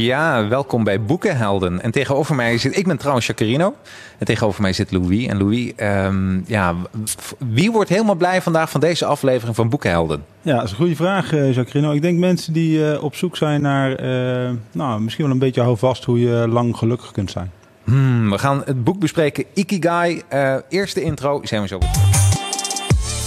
Ja, welkom bij Boekenhelden. En tegenover mij zit, ik ben trouwens Jacarino. En tegenover mij zit Louis. En Louis, um, ja, wie wordt helemaal blij vandaag van deze aflevering van Boekenhelden? Ja, dat is een goede vraag, uh, Jacarino. Ik denk mensen die uh, op zoek zijn naar, uh, nou, misschien wel een beetje houvast hoe je lang gelukkig kunt zijn. Hmm, we gaan het boek bespreken. Ikigai, eerste intro, zijn we zo.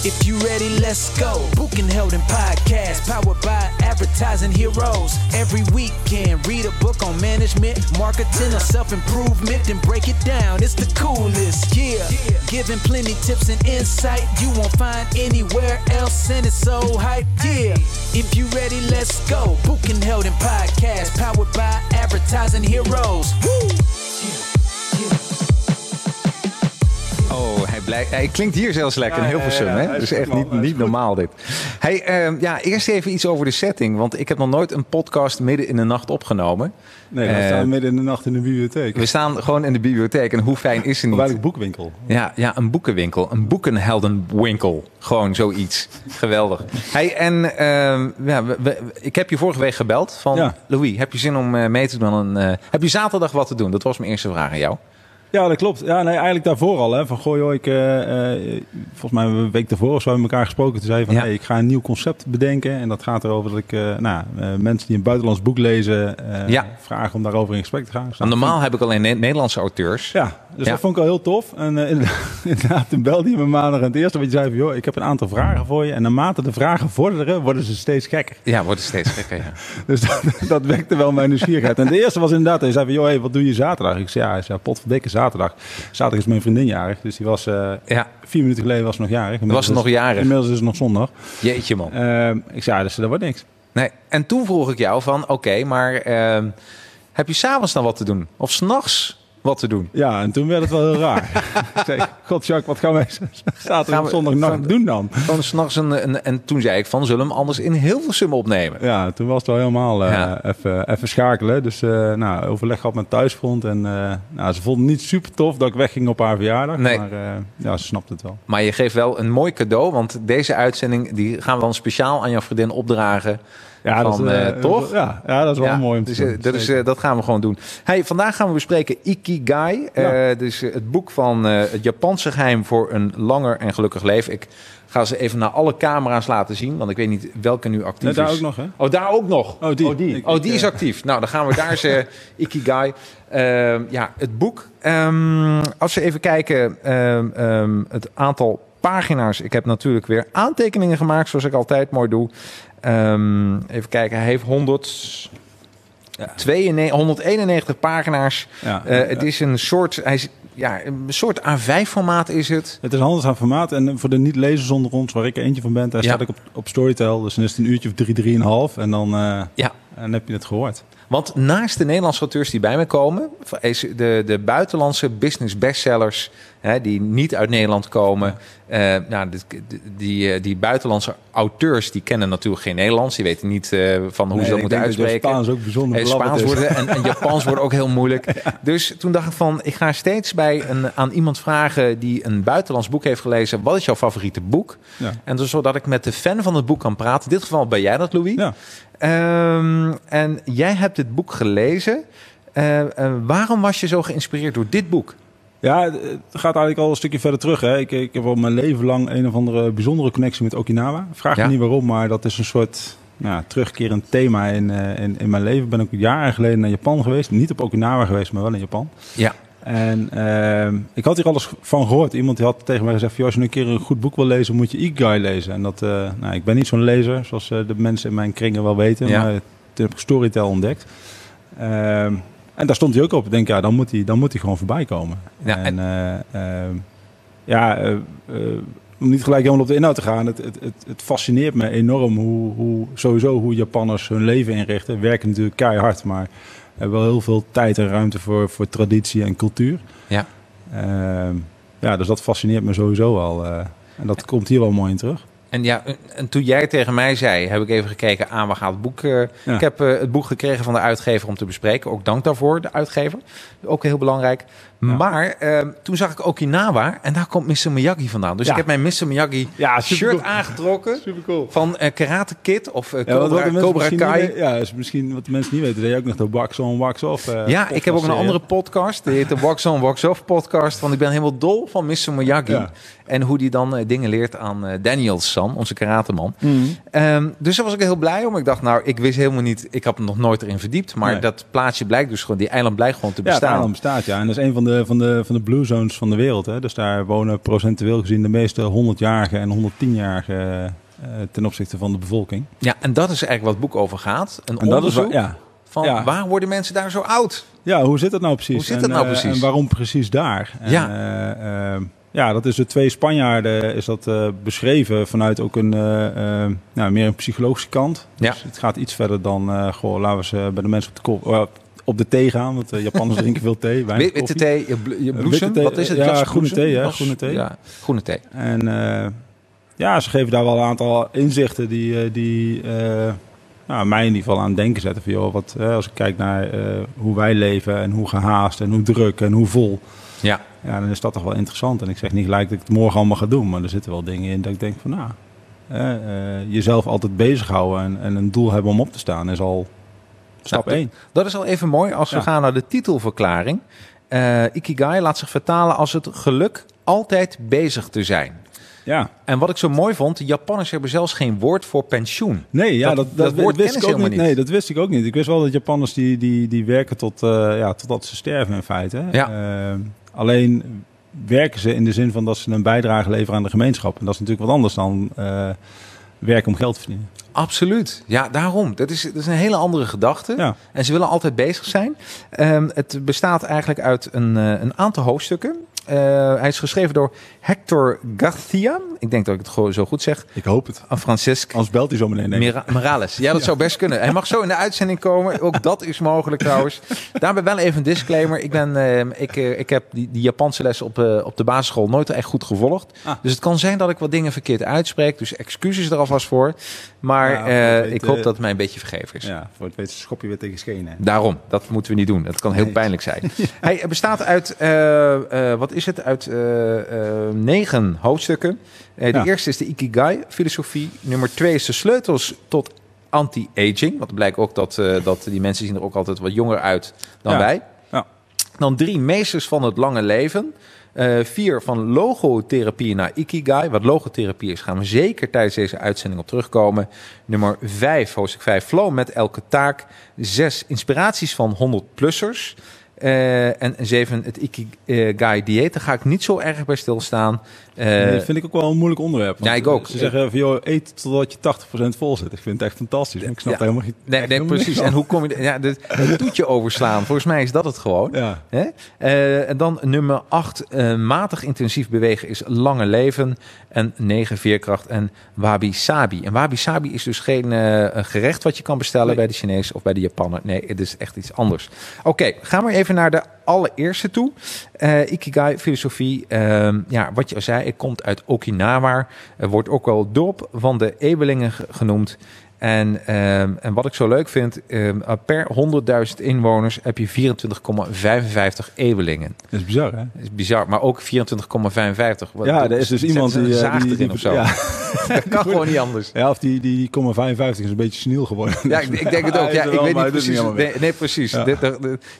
If you ready, let's go. Booking Held in Podcast, powered by advertising heroes. Every weekend, read a book on management, marketing, or self improvement, then break it down. It's the coolest, yeah. Giving plenty tips and insight you won't find anywhere else, and it's so hype, yeah. If you ready, let's go. Booking Held in Podcast, powered by advertising heroes. Woo! Oh, hij, hij klinkt hier zelfs lekker ja, in Hilversum. Ja, ja, hè? Dus echt niet, niet normaal dit. Hey, uh, ja, eerst even iets over de setting. Want ik heb nog nooit een podcast midden in de nacht opgenomen. Nee, we uh, staan midden in de nacht in de bibliotheek. We staan gewoon in de bibliotheek. En hoe fijn is het niet? Een boekwinkel. Ja, ja, een boekenwinkel. Een boekenheldenwinkel. Gewoon zoiets. Geweldig. Hey, en uh, ja, we, we, ik heb je vorige week gebeld van... Louis, heb je zin om eh, mee te doen? Aan, uh, heb je zaterdag wat te doen? Dat was mijn eerste vraag aan jou. Ja, dat klopt. Ja, nee, eigenlijk daarvoor al. Hè, van gooi, joh, ik, uh, volgens mij een week daarvoor of zo hebben we elkaar gesproken. Toen zei van, ja. hey, ik ga een nieuw concept bedenken. En dat gaat erover dat ik uh, nou, mensen die een buitenlands boek lezen, ja. vragen om daarover in gesprek te gaan. Dus normaal heb ik alleen ne Nederlandse auteurs. Ja, dus dat vond ik al heel tof. En inderdaad, toen belde je me maandag en het eerste wat je zei van, joh, ik heb een aantal vragen voor je. En naarmate de vragen vorderen, worden ze steeds gekker. Ja, worden steeds gekker, ja. dus dat, dat wekte wel mijn nieuwsgierigheid. En de eerste was inderdaad, hij zei van, joh, hey, wat doe je zaterdag? Ik zei, ja, hij zei, pot van dikke zaterdag. Zaterdag is mijn vriendin jarig, dus die was uh, ja. vier minuten geleden was nog jarig. was het nog jarig? Inmiddels is het nog zondag. Jeetje man. Uh, ik zei, dus dat wordt niks. Nee, en toen vroeg ik jou van, oké, okay, maar uh, heb je s'avonds dan wat te doen? Of s'nachts? Wat te doen. Ja, en toen werd het wel heel raar. ik zei, god Jacques, wat gaan wij zaterdag zondag nacht doen dan? Van s'nachts een, een, en toen zei ik van, zullen we hem anders in heel veel summen opnemen? Ja, toen was het wel helemaal uh, ja. even, even schakelen. Dus uh, nou, overleg gehad met thuisfront. En uh, nou, ze vonden het niet super tof dat ik wegging op haar verjaardag. Nee. Maar ja, ze snapt het wel. Maar je geeft wel een mooi cadeau, want deze uitzending die gaan we dan speciaal aan jouw vriendin opdragen. Ja, van, dat, uh, toch? Ja, ja, dat is wel ja, mooi om te dus, doen. Dat, is, dat gaan we gewoon doen. Hey, vandaag gaan we bespreken Ikigai. Ja. Dus het boek van het Japanse geheim voor een langer en gelukkig leven. Ik ga ze even naar alle camera's laten zien, want ik weet niet welke nu actief nee, daar is. ook nog, hè? Oh, daar ook nog. Oh, die. Oh, die, ik, oh, die is actief. Nou, dan gaan we daar ze Ikigai. ja, het boek. Um, als we even kijken, um, um, het aantal pagina's. Ik heb natuurlijk weer aantekeningen gemaakt, zoals ik altijd mooi doe. Um, even kijken, hij heeft 100, ja. 92, 191 pagina's. Ja, uh, het is een soort, hij is, ja, een soort A5-formaat is het. Het is een handelsformaat en voor de niet-lezers onder ons, waar ik er eentje van ben, daar staat ik op, op Storytel. Dus dan is het een uurtje of drie, drieënhalf en dan, uh, ja. en heb je het gehoord. Want naast de Nederlandse auteurs die bij me komen, is de, de buitenlandse business bestsellers hè, die niet uit Nederland komen. Uh, nou, die, die, die, buitenlandse auteurs die kennen natuurlijk geen Nederlands. Die weten niet uh, van hoe nee, ze dat moeten uitspreken. Spaans ook bijzonder uh, Spaans worden en, en Japans wordt ook heel moeilijk. Ja. Dus toen dacht ik van, ik ga steeds bij een, aan iemand vragen die een buitenlands boek heeft gelezen. Wat is jouw favoriete boek? Ja. En dus zodat ik met de fan van het boek kan praten. In dit geval ben jij dat, Louis. Ja. Um, en jij hebt het boek gelezen. waarom was je zo geïnspireerd door dit boek? Ja, het gaat eigenlijk al een stukje verder terug. Hè. Ik, ik heb al mijn leven lang een of andere bijzondere connectie met Okinawa. Vraag me ja. niet waarom, maar dat is een soort ja, terugkerend thema in, uh, in, in mijn leven. Ben ik jaren geleden naar Japan geweest. Niet op Okinawa geweest, maar wel in Japan. Ja. En uh, ik had hier alles van gehoord. Iemand die had tegen mij gezegd: als je een keer een goed boek wil lezen, moet je Ikigai lezen. En dat, uh, nou, ik ben niet zo'n lezer, zoals uh, de mensen in mijn kringen wel weten. Ja. Maar toen heb ik Storytel ontdekt. Ehm, en daar stond hij ook op. Ik denk, ja, dan moet hij, dan moet hij gewoon voorbij komen. Ja, en, en uh, uh, ja, uh, om niet gelijk helemaal op de inhoud te gaan. Het, het, het, het fascineert me enorm hoe, hoe sowieso hoe Japanners hun leven inrichten. Werken natuurlijk keihard, maar hebben wel heel veel tijd en ruimte voor, voor traditie en cultuur. Ja. Ehm, ja, dus dat fascineert me sowieso al. en dat komt hier wel mooi in terug. En ja, en toen jij tegen mij zei, heb ik even gekeken aan waar gaat het boek. Uh, Ik heb uh, het boek gekregen van de uitgever om te bespreken. Ook dank daarvoor, de uitgever. Ook heel belangrijk. Maar uh, toen zag ik Okinawa en daar komt Mr. Miyagi vandaan. Dus Ja. ik heb mijn Mr. Miyagi Ja, shirt aangetrokken Supercool. van eh, Karate Kid of eh, Ja, wat, wat Cobra, Kai. niet ja, is misschien wat de mensen niet weten. Dat je ook nog de wax on, wax off. eh, Ja, ik heb ook een andere podcast. Die heet de Wax On, Wax Off podcast. Want ik ben helemaal dol van Mr. Miyagi. Ja. En hoe die dan dingen leert aan eh Daniel-san, onze karateman. serie. Mhm. Ehm, dus daar was ik heel blij om. Ik dacht, nou, ik wist helemaal niet... Ik heb me nog nooit erin verdiept. Maar Nee. dat plaatsje blijkt dus gewoon... Die eiland blijkt gewoon te Ja, het bestaan. eiland bestaat, ja. En dat is een van de, van de, van de blue zones van de wereld. Hè. Dus daar wonen procentueel gezien de meeste 100-jarigen en 110-jarigen eh, ten opzichte van de bevolking. Ja, en dat is eigenlijk wat het boek over gaat. Een En dat is onderzoek ja. van ja. waar worden mensen daar zo oud? ja, hoe zit dat nou precies? Hoe zit En, dat nou eh, precies? En waarom precies daar? En, Ja. eh, ja, dat is de twee Spanjaarden is dat beschreven vanuit ook een nou, meer een psychologische kant. Ja. Dus het gaat iets verder dan, goh, laten we ze bij de mensen op de, kop, op de thee gaan. Want eh, Japanners drinken veel thee, Witte koffie. thee, je, witte bloesem, thee, wat is het? ja, groene thee, hè, Jas- groene thee. Ja, groene thee. En eh, ja, ze geven daar wel een aantal inzichten die, eh, die eh, nou, mij in ieder geval aan het denken zetten. Van, joh, wat, eh, als ik kijk naar eh, hoe wij leven en hoe gehaast en hoe druk en hoe vol. Ja. Ja, dan is dat toch wel interessant. En ik zeg niet gelijk dat ik het morgen allemaal ga doen. Maar er zitten wel dingen in dat ik denk van nou, eh, eh, jezelf altijd bezighouden en, en een doel hebben om op te staan is al stap Nou, 1. Dat is al even mooi als we Ja. gaan naar de titelverklaring. Eh, Ikigai laat zich vertalen als het geluk altijd bezig te zijn. Ja. En wat ik zo mooi vond, de Japanners hebben zelfs geen woord voor pensioen. Nee, ja, Dat- dat, dat, dat woord wist ik ook niet. Nee, dat wist ik ook niet. Ik wist wel dat Japanners die, die, die werken tot, eh, ja, totdat ze sterven in feite. Ja. Eh, alleen werken ze in de zin van dat ze een bijdrage leveren aan de gemeenschap. En dat is natuurlijk wat anders dan werken om geld te verdienen. Absoluut. Ja, daarom. Dat is, dat is een hele andere gedachte. Ja. En ze willen altijd bezig zijn. Ehm, het bestaat eigenlijk uit een, eh, een aantal hoofdstukken. Eh, hij is geschreven door Hector Garcia. Ik denk dat ik het gewoon zo goed zeg. Ik hoop het. Aan Francisco Anders belt hij zo meteen. Mira- Morales. Ja, dat zou best kunnen. Hij mag zo in de uitzending komen. Ook dat is mogelijk trouwens. Daarbij wel even een disclaimer. Ik, ben, eh, ik, eh, ik heb die, die Japanse les op, op de basisschool nooit echt goed gevolgd. Ah. Dus het kan zijn dat ik wat dingen verkeerd uitspreek. Dus excuses er alvast voor. Maar weet, ik hoop dat het mij een beetje vergeven is. Ja, voor het weet schop je weer tegen schenen. Daarom, dat moeten we niet doen. Dat kan heel Nee. pijnlijk zijn. Hij bestaat uit, wat is het? Uit eh, eh, negen hoofdstukken. Eh, de Ja. eerste is de Ikigai-filosofie. Nummer twee is de sleutels tot anti-aging. Want het blijkt ook dat, dat die mensen zien er ook altijd wat jonger uit dan Ja. wij. Ja. Dan drie meesters van het lange leven. Vier van logotherapie naar Ikigai. Wat logotherapie is, gaan we zeker tijdens deze uitzending op terugkomen. Nummer vijf, hoofdstuk 5, flow met elke taak. Zes, inspiraties van 100-plussers. Eh, en zeven, het Ikigai-dieet. Daar ga ik niet zo erg bij stilstaan. Eh, nee, dat vind ik ook wel een moeilijk onderwerp. Ja, ik ook. Ze zeggen van, joh, eet totdat je 80% vol zit. Ik vind het echt fantastisch. Maar ik snap Ja. helemaal niet. Nee, nee precies. En hoe kom je... Ja, het toetje overslaan. Volgens mij is dat het gewoon. Ja. Hè? Eh, en dan nummer 8, matig intensief bewegen is lange leven. En 9, veerkracht en wabi-sabi. En wabi-sabi is dus geen eh, een gerecht wat je kan bestellen Nee. bij de Chinees of bij de Japaner. Nee, het is echt iets anders. Oké, gaan we even naar de allereerste toe. Eh, Ikigai, filosofie. Ehm, ja, wat je al zei, het komt uit Okinawa. Wordt ook wel dorp van de Ebelingen ge- genoemd. En, ehm, en wat ik zo leuk vind, ehm, per 100.000 inwoners heb je 24,55 Ewelingen. Dat is bizar, hè? Dat is bizar, maar ook 24,55. Wat- Ja, er is dus iemand die... eh, zaag die, erin die- of zo. Ja, Dat kan gewoon niet anders. ja, of die, die, die 55 is een beetje seniel geworden. Ja, ik, ik denk het ook. Ja, ik weet niet precies. niet Nee, nee, precies. Ja.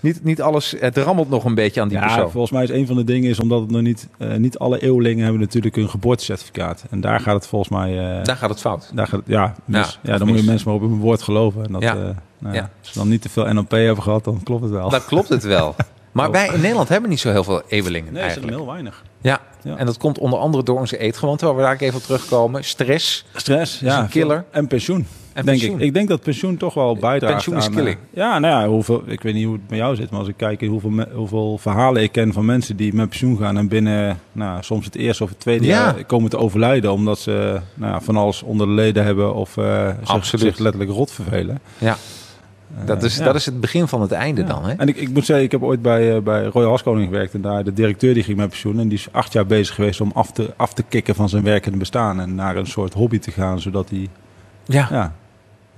Niet, niet alles, het rammelt nog een beetje aan die Ja, persoon. volgens mij is een van de dingen is omdat het nog niet, eh, niet alle eeuwelingen hebben natuurlijk een geboortecertificaat. En daar gaat het volgens mij, eh, Daar gaat het fout. daar gaat ja, mis. Ja, dan moet je mensen maar op hun woord geloven. En dat, Ja. eh, nou, Ja. ja. Als ze dan niet te veel NLP hebben gehad, dan klopt het wel. Dan klopt het wel. Maar Oh. wij in Nederland hebben niet zo heel veel nee, zijn eigenlijk. heel weinig. Ja. Ja. en dat komt onder andere door onze eetgewoonte, waar we daar even op terugkomen. Stress Stress, is een killer. En pensioen. En denk pensioen. ik. Ik denk dat pensioen toch wel bijdraagt Pensioen is aan... killing. eh, ja, nou ja, hoeveel, ik weet niet hoe het met jou zit, maar als ik kijk in hoeveel, me- hoeveel verhalen ik ken van mensen die met pensioen gaan en binnen nou, soms het eerste of het tweede Ja. jaar komen te overlijden omdat ze nou, van alles onder de leden hebben of eh, zich, Absoluut. zich letterlijk rot vervelen. Ja. Dat is, dat is het begin van het einde dan. Hè? En ik, ik moet zeggen, ik heb ooit bij, bij Roy Haskoning gewerkt. En daar de directeur die ging met pensioen. En die is acht jaar bezig geweest om af te, af te kicken van zijn werkende bestaan. En naar een soort hobby te gaan, zodat hij... Ja. ja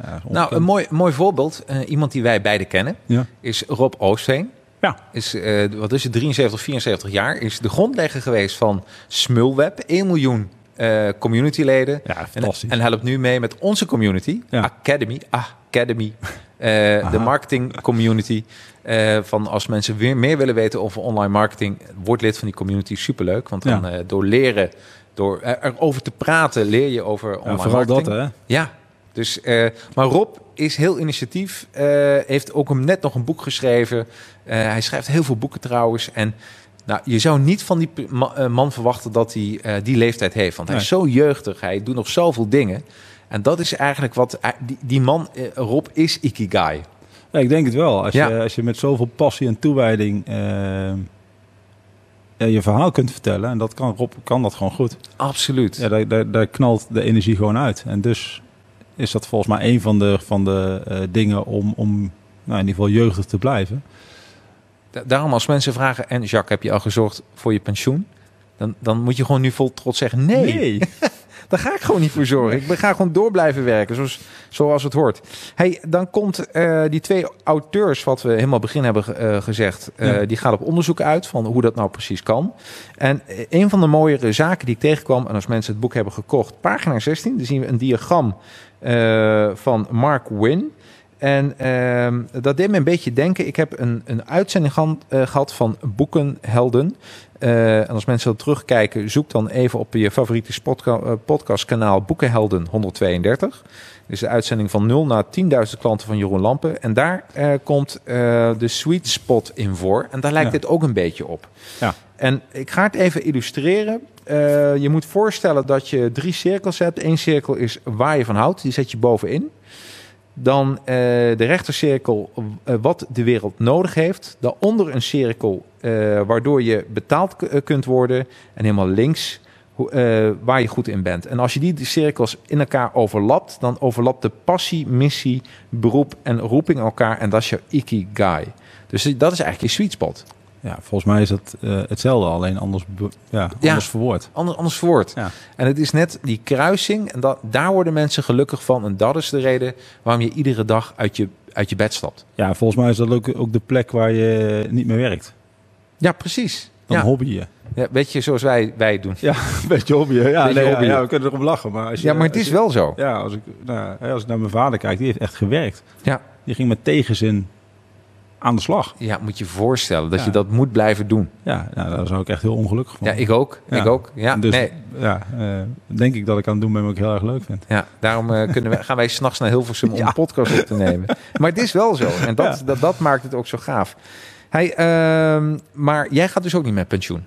ja, nou, een mooi, mooi voorbeeld, uh, iemand die wij beide kennen, ja. is Rob Oostveen. Ja. Is, uh, wat is het, 73, 74 jaar. Is de grondlegger geweest van Smulweb. 1 miljoen uh, communityleden. Ja, fantastisch. En, en, helpt nu mee met onze community, ja. Academy. Academy. de marketing community. van als mensen weer meer willen weten over online marketing, word lid van die community. Superleuk. Want dan door leren, door erover te praten, leer je over online vooral marketing. dat hè? Ja, dus, uh, maar Rob is heel initiatief. Uh, heeft ook hem net nog een boek geschreven. Uh, hij schrijft heel veel boeken trouwens. En nou, je zou niet van die man verwachten dat hij die leeftijd heeft. Want hij is zo jeugdig. Hij doet nog zoveel dingen. En dat is eigenlijk wat... Die, die man, Rob, is Ikigai. Ja, ik denk het wel. Als, ja. je, als je met zoveel passie en toewijding je verhaal kunt vertellen. En dat kan Rob kan dat gewoon goed. Absoluut. Ja, daar, daar, daar knalt de energie gewoon uit. En dus is dat volgens mij een van de, van de uh, dingen om, om nou, in ieder geval jeugdig te blijven. Daarom als mensen vragen, en Jacques, heb je al gezorgd voor je pensioen? Dan, dan moet je gewoon nu vol trots zeggen, nee. nee. Daar ga ik gewoon niet voor zorgen. Ik ga gewoon door blijven werken, zoals, zoals het hoort. Hey, dan komt uh, die twee auteurs, wat we helemaal begin hebben uh, gezegd, uh, ja. die gaan op onderzoek uit van hoe dat nou precies kan. En een van de mooiere zaken die ik tegenkwam, en als mensen het boek hebben gekocht, pagina 16, dan zien we een diagram van Mark Wynn. En uh, dat deed me een beetje denken. Ik heb een, een uitzending gehad, uh, gehad van Boekenhelden. Uh, en als mensen dat terugkijken, zoek dan even op je favoriete podca podcastkanaal Boekenhelden 132. Dus de uitzending van 0 naar 10.000 klanten van Jeroen Lampen. En daar komt de sweet spot in voor. En daar lijkt ja. dit ook een beetje op. Ja. En ik ga het even illustreren. Uh, je moet voorstellen dat je drie cirkels hebt. Eén cirkel is waar je van houdt, die zet je bovenin. Dan uh, de rechtercirkel uh, wat de wereld nodig heeft. Daaronder een cirkel waardoor je betaald kunt worden. En helemaal links waar je goed in bent. En als je die cirkels in elkaar overlapt, dan overlapt de passie, missie, beroep en roeping elkaar. En dat is jouw ikigai. Dus dat is eigenlijk je sweet spot. Ja, volgens mij is het uh, hetzelfde, alleen anders, ja, anders ja, verwoord. Anders, anders verwoord. Ja. En het is net die kruising, en dat, daar worden mensen gelukkig van. En dat is de reden waarom je iedere dag uit je, uit je bed stapt. Ja, volgens mij is dat ook, ook de plek waar je niet meer werkt. Ja, precies. Dan ja. hobby je. Ja, weet je, zoals wij, wij doen. Ja, een beetje hobby. Ja, beetje nee, hobby. Ja, we kunnen erom lachen. Maar als je, ja, maar het is je, wel zo. Ja, als ik, nou, als ik naar mijn vader kijk, die heeft echt gewerkt. Ja. Die ging met tegenzin aan de slag. Ja, moet je voorstellen dat ja. je dat moet blijven doen. Ja, nou, daar zou ik echt heel ongelukkig van. Ja, ik ook. Ja. Ik ook. Ja, dus nee. ja, uh, denk ik dat ik aan het doen ben wat ik heel erg leuk vind. Ja, daarom uh, kunnen we, gaan wij s'nachts naar Hilversum om een podcast op te nemen. Maar het is wel zo. En dat, dat, dat maakt het ook zo gaaf. Hey, uh, maar jij gaat dus ook niet met pensioen?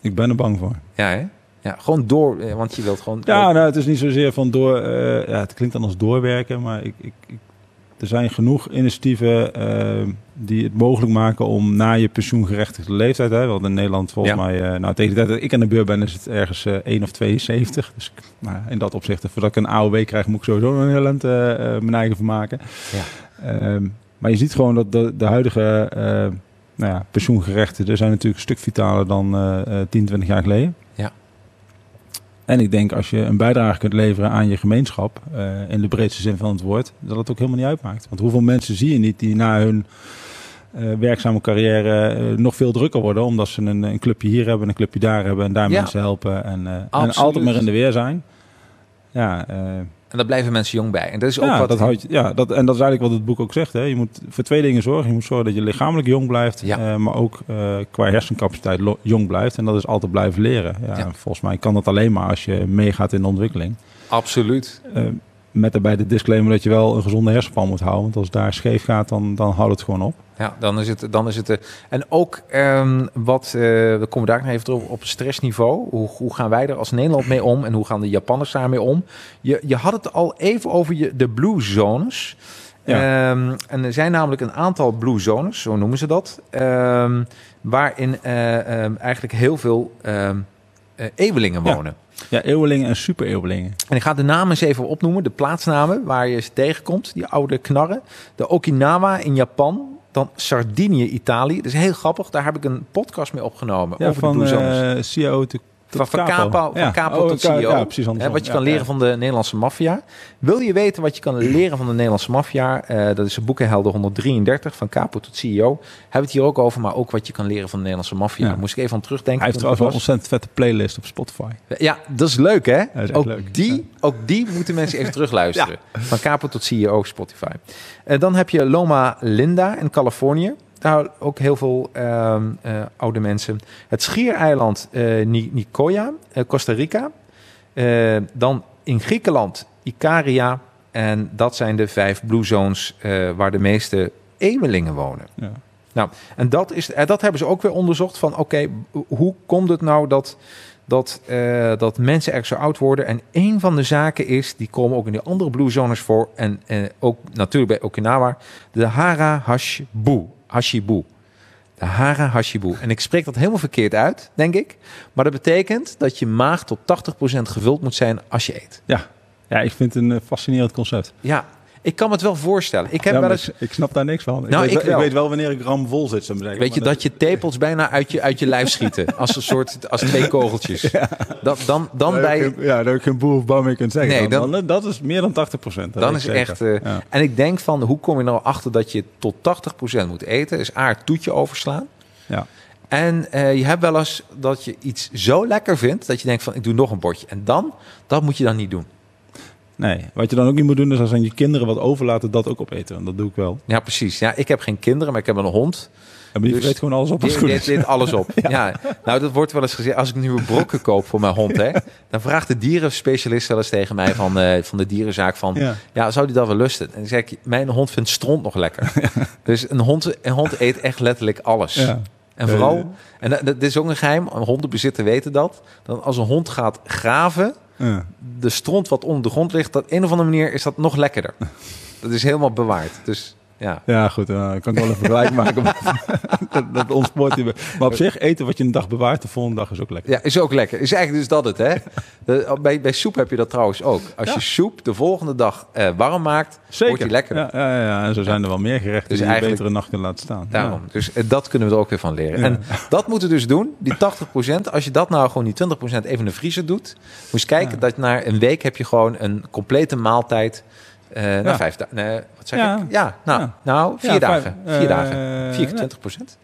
Ik ben er bang voor. Ja, hè? Ja, gewoon door, want je wilt gewoon... Ja, nou, het is niet zozeer van door... Ja, het klinkt dan als doorwerken, maar ik, ik, ik er zijn genoeg initiatieven uh, die het mogelijk maken om na je pensioengerechtigde leeftijd, hè, want in Nederland volgens ja. mij, uh, nou tegen de tijd dat ik aan de beurt ben, is het ergens uh, 1 of 72. Dus nou, in dat opzicht, voordat ik een AOW krijg, moet ik sowieso een heel land mijn eigen van maken. Ja. maar je ziet gewoon dat de, de huidige nou ja, pensioengerechtigden zijn natuurlijk een stuk vitaler dan 10, 20 jaar geleden. En ik denk als je een bijdrage kunt leveren aan je gemeenschap, uh, in de breedste zin van het woord, dat het ook helemaal niet uitmaakt. Want hoeveel mensen zie je niet die na hun uh, werkzame carrière uh, nog veel drukker worden, omdat ze een, een, clubje hier hebben, een clubje daar hebben en daar ja. mensen helpen en, en, altijd maar in de weer zijn. Ja, en daar blijven mensen jong bij. En dat is ook ja, wat... Dat houdt, ja, dat, en dat is eigenlijk wat het boek ook zegt. Hè. Je moet voor twee dingen zorgen. Je moet zorgen dat je lichamelijk jong blijft. Ja. Uh, maar ook uh, qua hersencapaciteit jong blijft. En dat is altijd blijven leren. Ja. Volgens mij kan dat alleen maar als je meegaat in de ontwikkeling. Absoluut. Uh, met daarbij de disclaimer dat je wel een gezonde hersenpan moet houden. Want als het daar scheef gaat, dan, dan houdt het gewoon op. Ja, dan is het. Dan is het uh, en ook um, wat, uh, we komen daar nog even terug op stressniveau. Hoe, hoe gaan wij er als Nederland mee om en hoe gaan de Japanners daarmee om? Je, je had het al even over je, de blue zones. Ja. Um, en er zijn namelijk een aantal blue zones, zo noemen ze dat. Um, waarin uh, eigenlijk heel veel eeuwelingen wonen. Ja. Ja, eeuwelingen en super-eeuwelingen. En ik ga de namen eens even opnoemen. De plaatsnamen waar je ze tegenkomt. Die oude knarren. De Okinawa in Japan. Dan Sardinië, Italië. Dat is heel grappig. Daar heb ik een podcast mee opgenomen. Ja, over van de eh CEO te Van, van capo, Ja. capo Oh, tot CEO. Ja, precies Hè, andersom. wat je kan leren van de Nederlandse maffia. Wil je weten wat je kan leren van de Nederlandse maffia? Eh, dat is een boekenhelden 133, van capo tot CEO. Hebben we het hier ook over, maar ook wat je kan leren van de Nederlandse maffia. Moest ik even aan terugdenken. Hij heeft trouwens wel een ontzettend vette playlist op Spotify. Ja, dat is leuk hè? is ook, leuk. Die, ook die moeten mensen even terugluisteren. Van capo tot CEO Spotify. Eh, dan heb je Loma Linda in Californië. Daar ook heel veel ehm, eh, oude mensen. Het schiereiland Ni- Nicoya, eh, Costa Rica. Dan in Griekenland Ikaria. En dat zijn de vijf blue zones waar de meeste eeuwelingen wonen. Ja. Nou, en dat, is, dat hebben ze ook weer onderzocht van oké, hoe komt het nou dat, dat, dat mensen erg zo oud worden? En een van de zaken is, die komen ook in de andere blue zones voor en ook natuurlijk bij Okinawa, de Hara Hashibu. Hashibu. De Hara Hashibu. En ik spreek dat helemaal verkeerd uit, denk ik. Maar dat betekent dat je maag tot 80% gevuld moet zijn als je eet. Ja. ja, ik vind het een eh, fascinerend concept. Ja, ik kan me het wel voorstellen. Ik heb Ja, wel eens... ik, snap daar niks van. Nou, ik, ik weet, wel, wel. ik weet wel wanneer ik ram vol zit, zeggen. Weet je, dat je tepels bijna uit je, uit je lijf schieten. Als een soort, als twee kogeltjes. Dat, dan, dan bij... Ja, heb ik geen boer of bouw mee kunt zeggen. Nee, dan, dan- dan- dat is meer dan 80 procent. Dan is echt... eh, Ja. En ik denk van, hoe kom je nou achter dat je tot 80% moet eten? Is A, het toetje overslaan. Ja. En eh, je hebt wel eens dat je iets zo lekker vindt... dat je denkt van, ik doe nog een bordje. En dan, dat moet je dan niet doen. Nee, wat je dan ook niet moet doen, is als aan je kinderen wat overlaten, dat ook opeten. En dat doe ik wel. Ja, precies. Ja, ik heb geen kinderen, maar ik heb een hond. En die Dus vreet gewoon alles op als Die goed is. deed alles op. ja. Nou, dat wordt wel eens gezegd. Als ik nieuwe brokken koop voor mijn hond, hè, dan vraagt de dierenspecialist wel eens tegen mij van, eh, van de dierenzaak van, ja. Ja. zou die dat wel lusten? En dan zeg ik, mijn hond vindt stront nog lekker. Dus een hond, een hond eet echt letterlijk alles. Ja. En vooral, en dat, dat is ook een geheim, hondenbezitter weten dat, dat als een hond gaat graven, Ja. de stront wat onder de grond ligt, op een of andere manier is dat nog lekkerder. Dat is helemaal bewaard. Dus ja. Ja, goed, uh, kan ik wel een vergelijk maken. dat, dat ontspoort je. Maar op zich, eten wat je een dag bewaart, de volgende dag is ook lekker. Ja, is ook lekker. Is eigenlijk dus dat het, hè? De, bij, bij soep heb je dat trouwens ook. Als Ja. je soep de volgende dag eh, warm maakt, wordt die lekkerder. Ja, ja, ja, en zo zijn er wel meer gerechten Dus die je eigenlijk- beter een nacht kunnen laten staan. Daarom. Dus eh, dat kunnen we er ook weer van leren. En dat moeten we dus doen, die 80%. Als je dat nou gewoon die 20% even in de vriezer doet, moet je kijken dat na een week heb je gewoon een complete maaltijd. Eh na Ja. vijf dagen. Nee, wat zeg Ja. ik? Ja, nou, Ja. nou vier Ja, dagen. vijf- vier eh, dagen. 4 keer ja. 20%.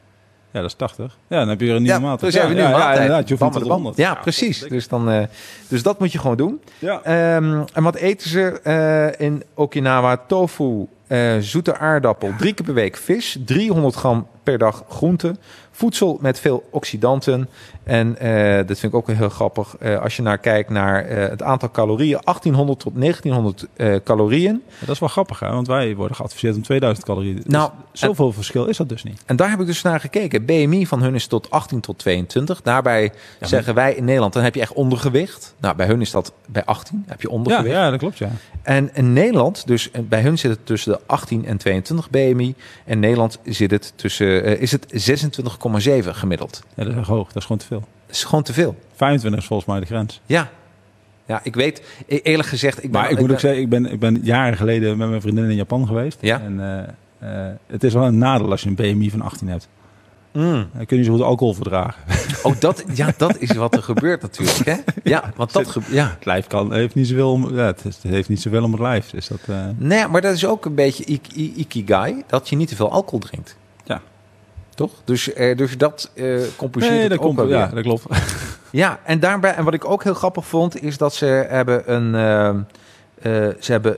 Ja, dat is 80. Ja, dan heb je weer een nieuwe Ja, maaltijd. dus ja, ja, maaltijd. inderdaad, je hoeft Bam niet met tot de 100. Ja, precies. Dus, dan, eh, dus dat moet je gewoon doen. Ja. Ehm, en wat eten ze eh, in Okinawa? Tofu, eh, zoete aardappel, drie keer per week vis, 300 gram per dag groente, voedsel met veel oxidanten. En eh, dat vind ik ook heel grappig. eh, als je naar kijkt naar eh, het aantal calorieën, 1800 tot 1900 eh, calorieën. Dat is wel grappig, hè? want wij worden geadviseerd om 2000 calorieën. Dus Nou, zoveel verschil is dat dus niet. En daar heb ik dus naar gekeken. BMI van hun is tot 18 tot 22. Daarbij maar- zeggen wij in Nederland, dan heb je echt ondergewicht. Nou, bij hun is dat bij 18, heb je ondergewicht. ja, dat klopt, ja. En in Nederland, dus bij hun zit het tussen de 18 en 22 BMI. En Nederland zit het tussen, is het 26,7 gemiddeld. ja. Dat is hoog, dat is gewoon te veel. Is gewoon te veel. 25 is volgens mij de grens. Ja. Ja, ik weet, e- eerlijk gezegd... Ik ben, Maar ik moet ook zeggen, ik ben, ik ben jaren geleden met mijn vriendin in Japan geweest. Ja. En eh, eh, het is wel een nadeel als je een BMI van 18 hebt. Mm. Dan kun je zo goed alcohol verdragen. Oh, dat, ja, dat is wat er gebeurt natuurlijk, hè? Ja, want dat gebeurt... Ja. Het lijf kan, heeft niet zoveel om, ja, het, is- het heeft niet zoveel om het lijf. Dus dat, eh, Nee, maar dat is ook een beetje ik- i- ikigai, dat je niet te veel alcohol drinkt. Toch? Dus, eh, dus dat eh compenseert nee, het dat komt, ja, dat klopt. Ja, en daarbij, en wat ik ook heel grappig vond, is dat ze hebben een, ehm, eh, ze hebben,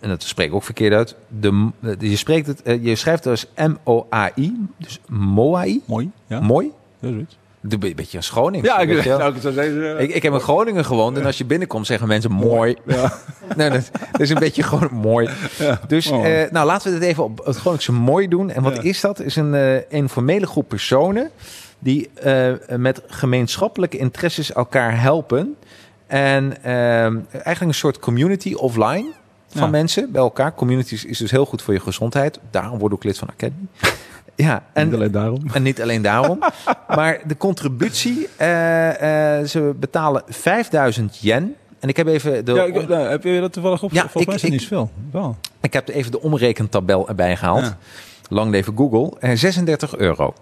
en dat spreek ik ook verkeerd uit, de, de- je spreekt het, eh, je schrijft het als M-O-A-I, dus Moai, Mooi. Ja, mooi. dat is zoiets. Een be- beetje een Groningen. Ja, ik, nou, ik zou zeggen. Ik, ik heb in Groningen gewoond en als je binnenkomt zeggen mensen mooi. Ja. Nee, dat, dat is een beetje gewoon mooi. Ja. Dus Oh. eh, nou, laten we dit even op het Groningse mooi doen. En wat Ja. is dat? Is een eh, informele groep personen die eh, met gemeenschappelijke interesses elkaar helpen. En eigenlijk een soort community offline van mensen bij elkaar. Communities is dus heel goed voor je gezondheid. Daarom word ik lid van Academy. Ja, en, niet alleen daarom. En niet alleen daarom. maar de contributie, uh, uh, ze betalen 5000 yen. En ik heb even de. Ja, ik, nou, heb je dat toevallig op? Ja, Volgens ik, mij is niet veel. Wel. Ik heb even de omrekentabel erbij gehaald. Ja. Lang leven Google. Uh, 36 euro.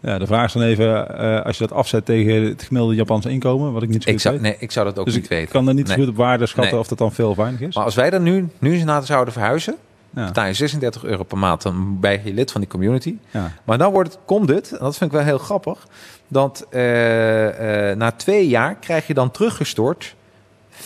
Ja, de vraag is dan even, uh, als je dat afzet tegen het gemiddelde Japanse inkomen, wat ik niet zo ik zou, weet. Nee, ik zou dat ook dus niet weten. Ik kan er niet nee. zo goed op waarde schatten nee. of dat dan veel of weinig is. Maar als wij dan nu, nu eens naar zouden verhuizen, ja. betaal je 36 euro per maand. Dan ben je lid van die community. Ja. Maar dan wordt het, komt het, en dat vind ik wel heel grappig, dat uh, uh, na twee jaar krijg je dan teruggestort 50.000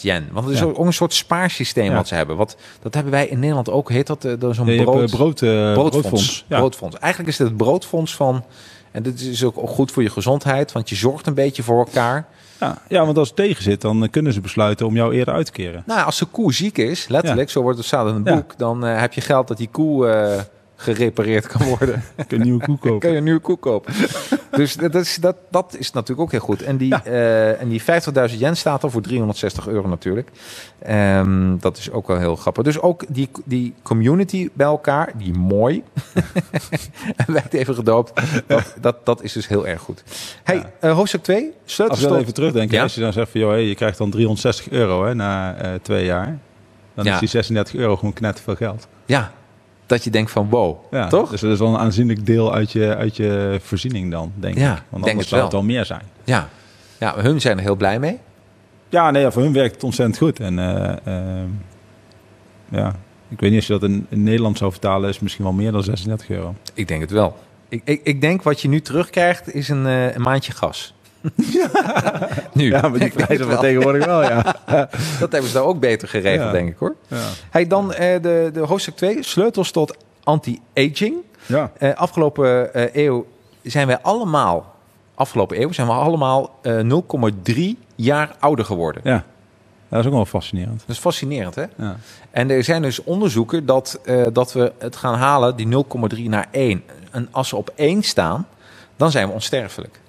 yen. Want het is ook een soort spaarsysteem wat ze hebben. Wat, dat hebben wij in Nederland ook. Heet dat, dat zo'n ja, brood, brood, uh, broodfonds. broodfonds. Eigenlijk is het het broodfonds van... En dit is ook goed voor je gezondheid, want je zorgt een beetje voor elkaar. Ja, ja, want als het tegen zit, dan kunnen ze besluiten om jou eerder uit te keren. Nou, als de koe ziek is, letterlijk, zo wordt het staat in het boek, dan uh, heb je geld dat die koe uh, gerepareerd kan worden. je een nieuwe koe kopen. kun je een nieuwe koe kopen. dus dat is, dat, dat is natuurlijk ook heel goed. En die, ja. uh, en die 50.000 yen staat er voor 360 euro natuurlijk. Um, dat is ook wel heel grappig. Dus ook die, die community bij elkaar, die mooi, werd even gedoopt. Dat, dat, dat is dus heel erg goed. Hey, ja. uh, hoofdstuk 2, Als je dan even terugdenken, ja? als je dan zegt van, joh, hey, je krijgt dan 360 euro hè, na uh, twee jaar. Dan is die 36 euro gewoon knet veel geld. Ja, dat je denkt van wow, ja, toch? Dus dat is wel een aanzienlijk deel uit je, uit je voorziening dan, denk ja, ik. Want denk anders zou het wel meer zijn. Ja. ja, hun zijn er heel blij mee. Ja, nee, voor hun werkt het ontzettend goed. En uh, uh, ja, ik weet niet of je dat in, in, Nederland zou vertalen, is misschien wel meer dan 36 euro. Ik denk het wel. Ik, ik, ik denk wat je nu terugkrijgt is een, uh, een maandje gas. Nu. Ja, maar die prijzen van tegenwoordig wel, ja. dat hebben ze daar ook beter geregeld, ja. denk ik hoor. Ja. Hey, dan uh, de, de hoofdstuk 2, sleutels tot anti-aging. Ja. Uh, afgelopen uh, eeuw zijn wij allemaal, afgelopen eeuw zijn we allemaal 0,3 jaar ouder geworden. Ja. Dat is ook wel fascinerend. Dat is fascinerend, hè? Ja. En er zijn dus onderzoeken dat, dat we het gaan halen, die 0,3 naar 1. En als we op 1 staan, dan zijn we onsterfelijk.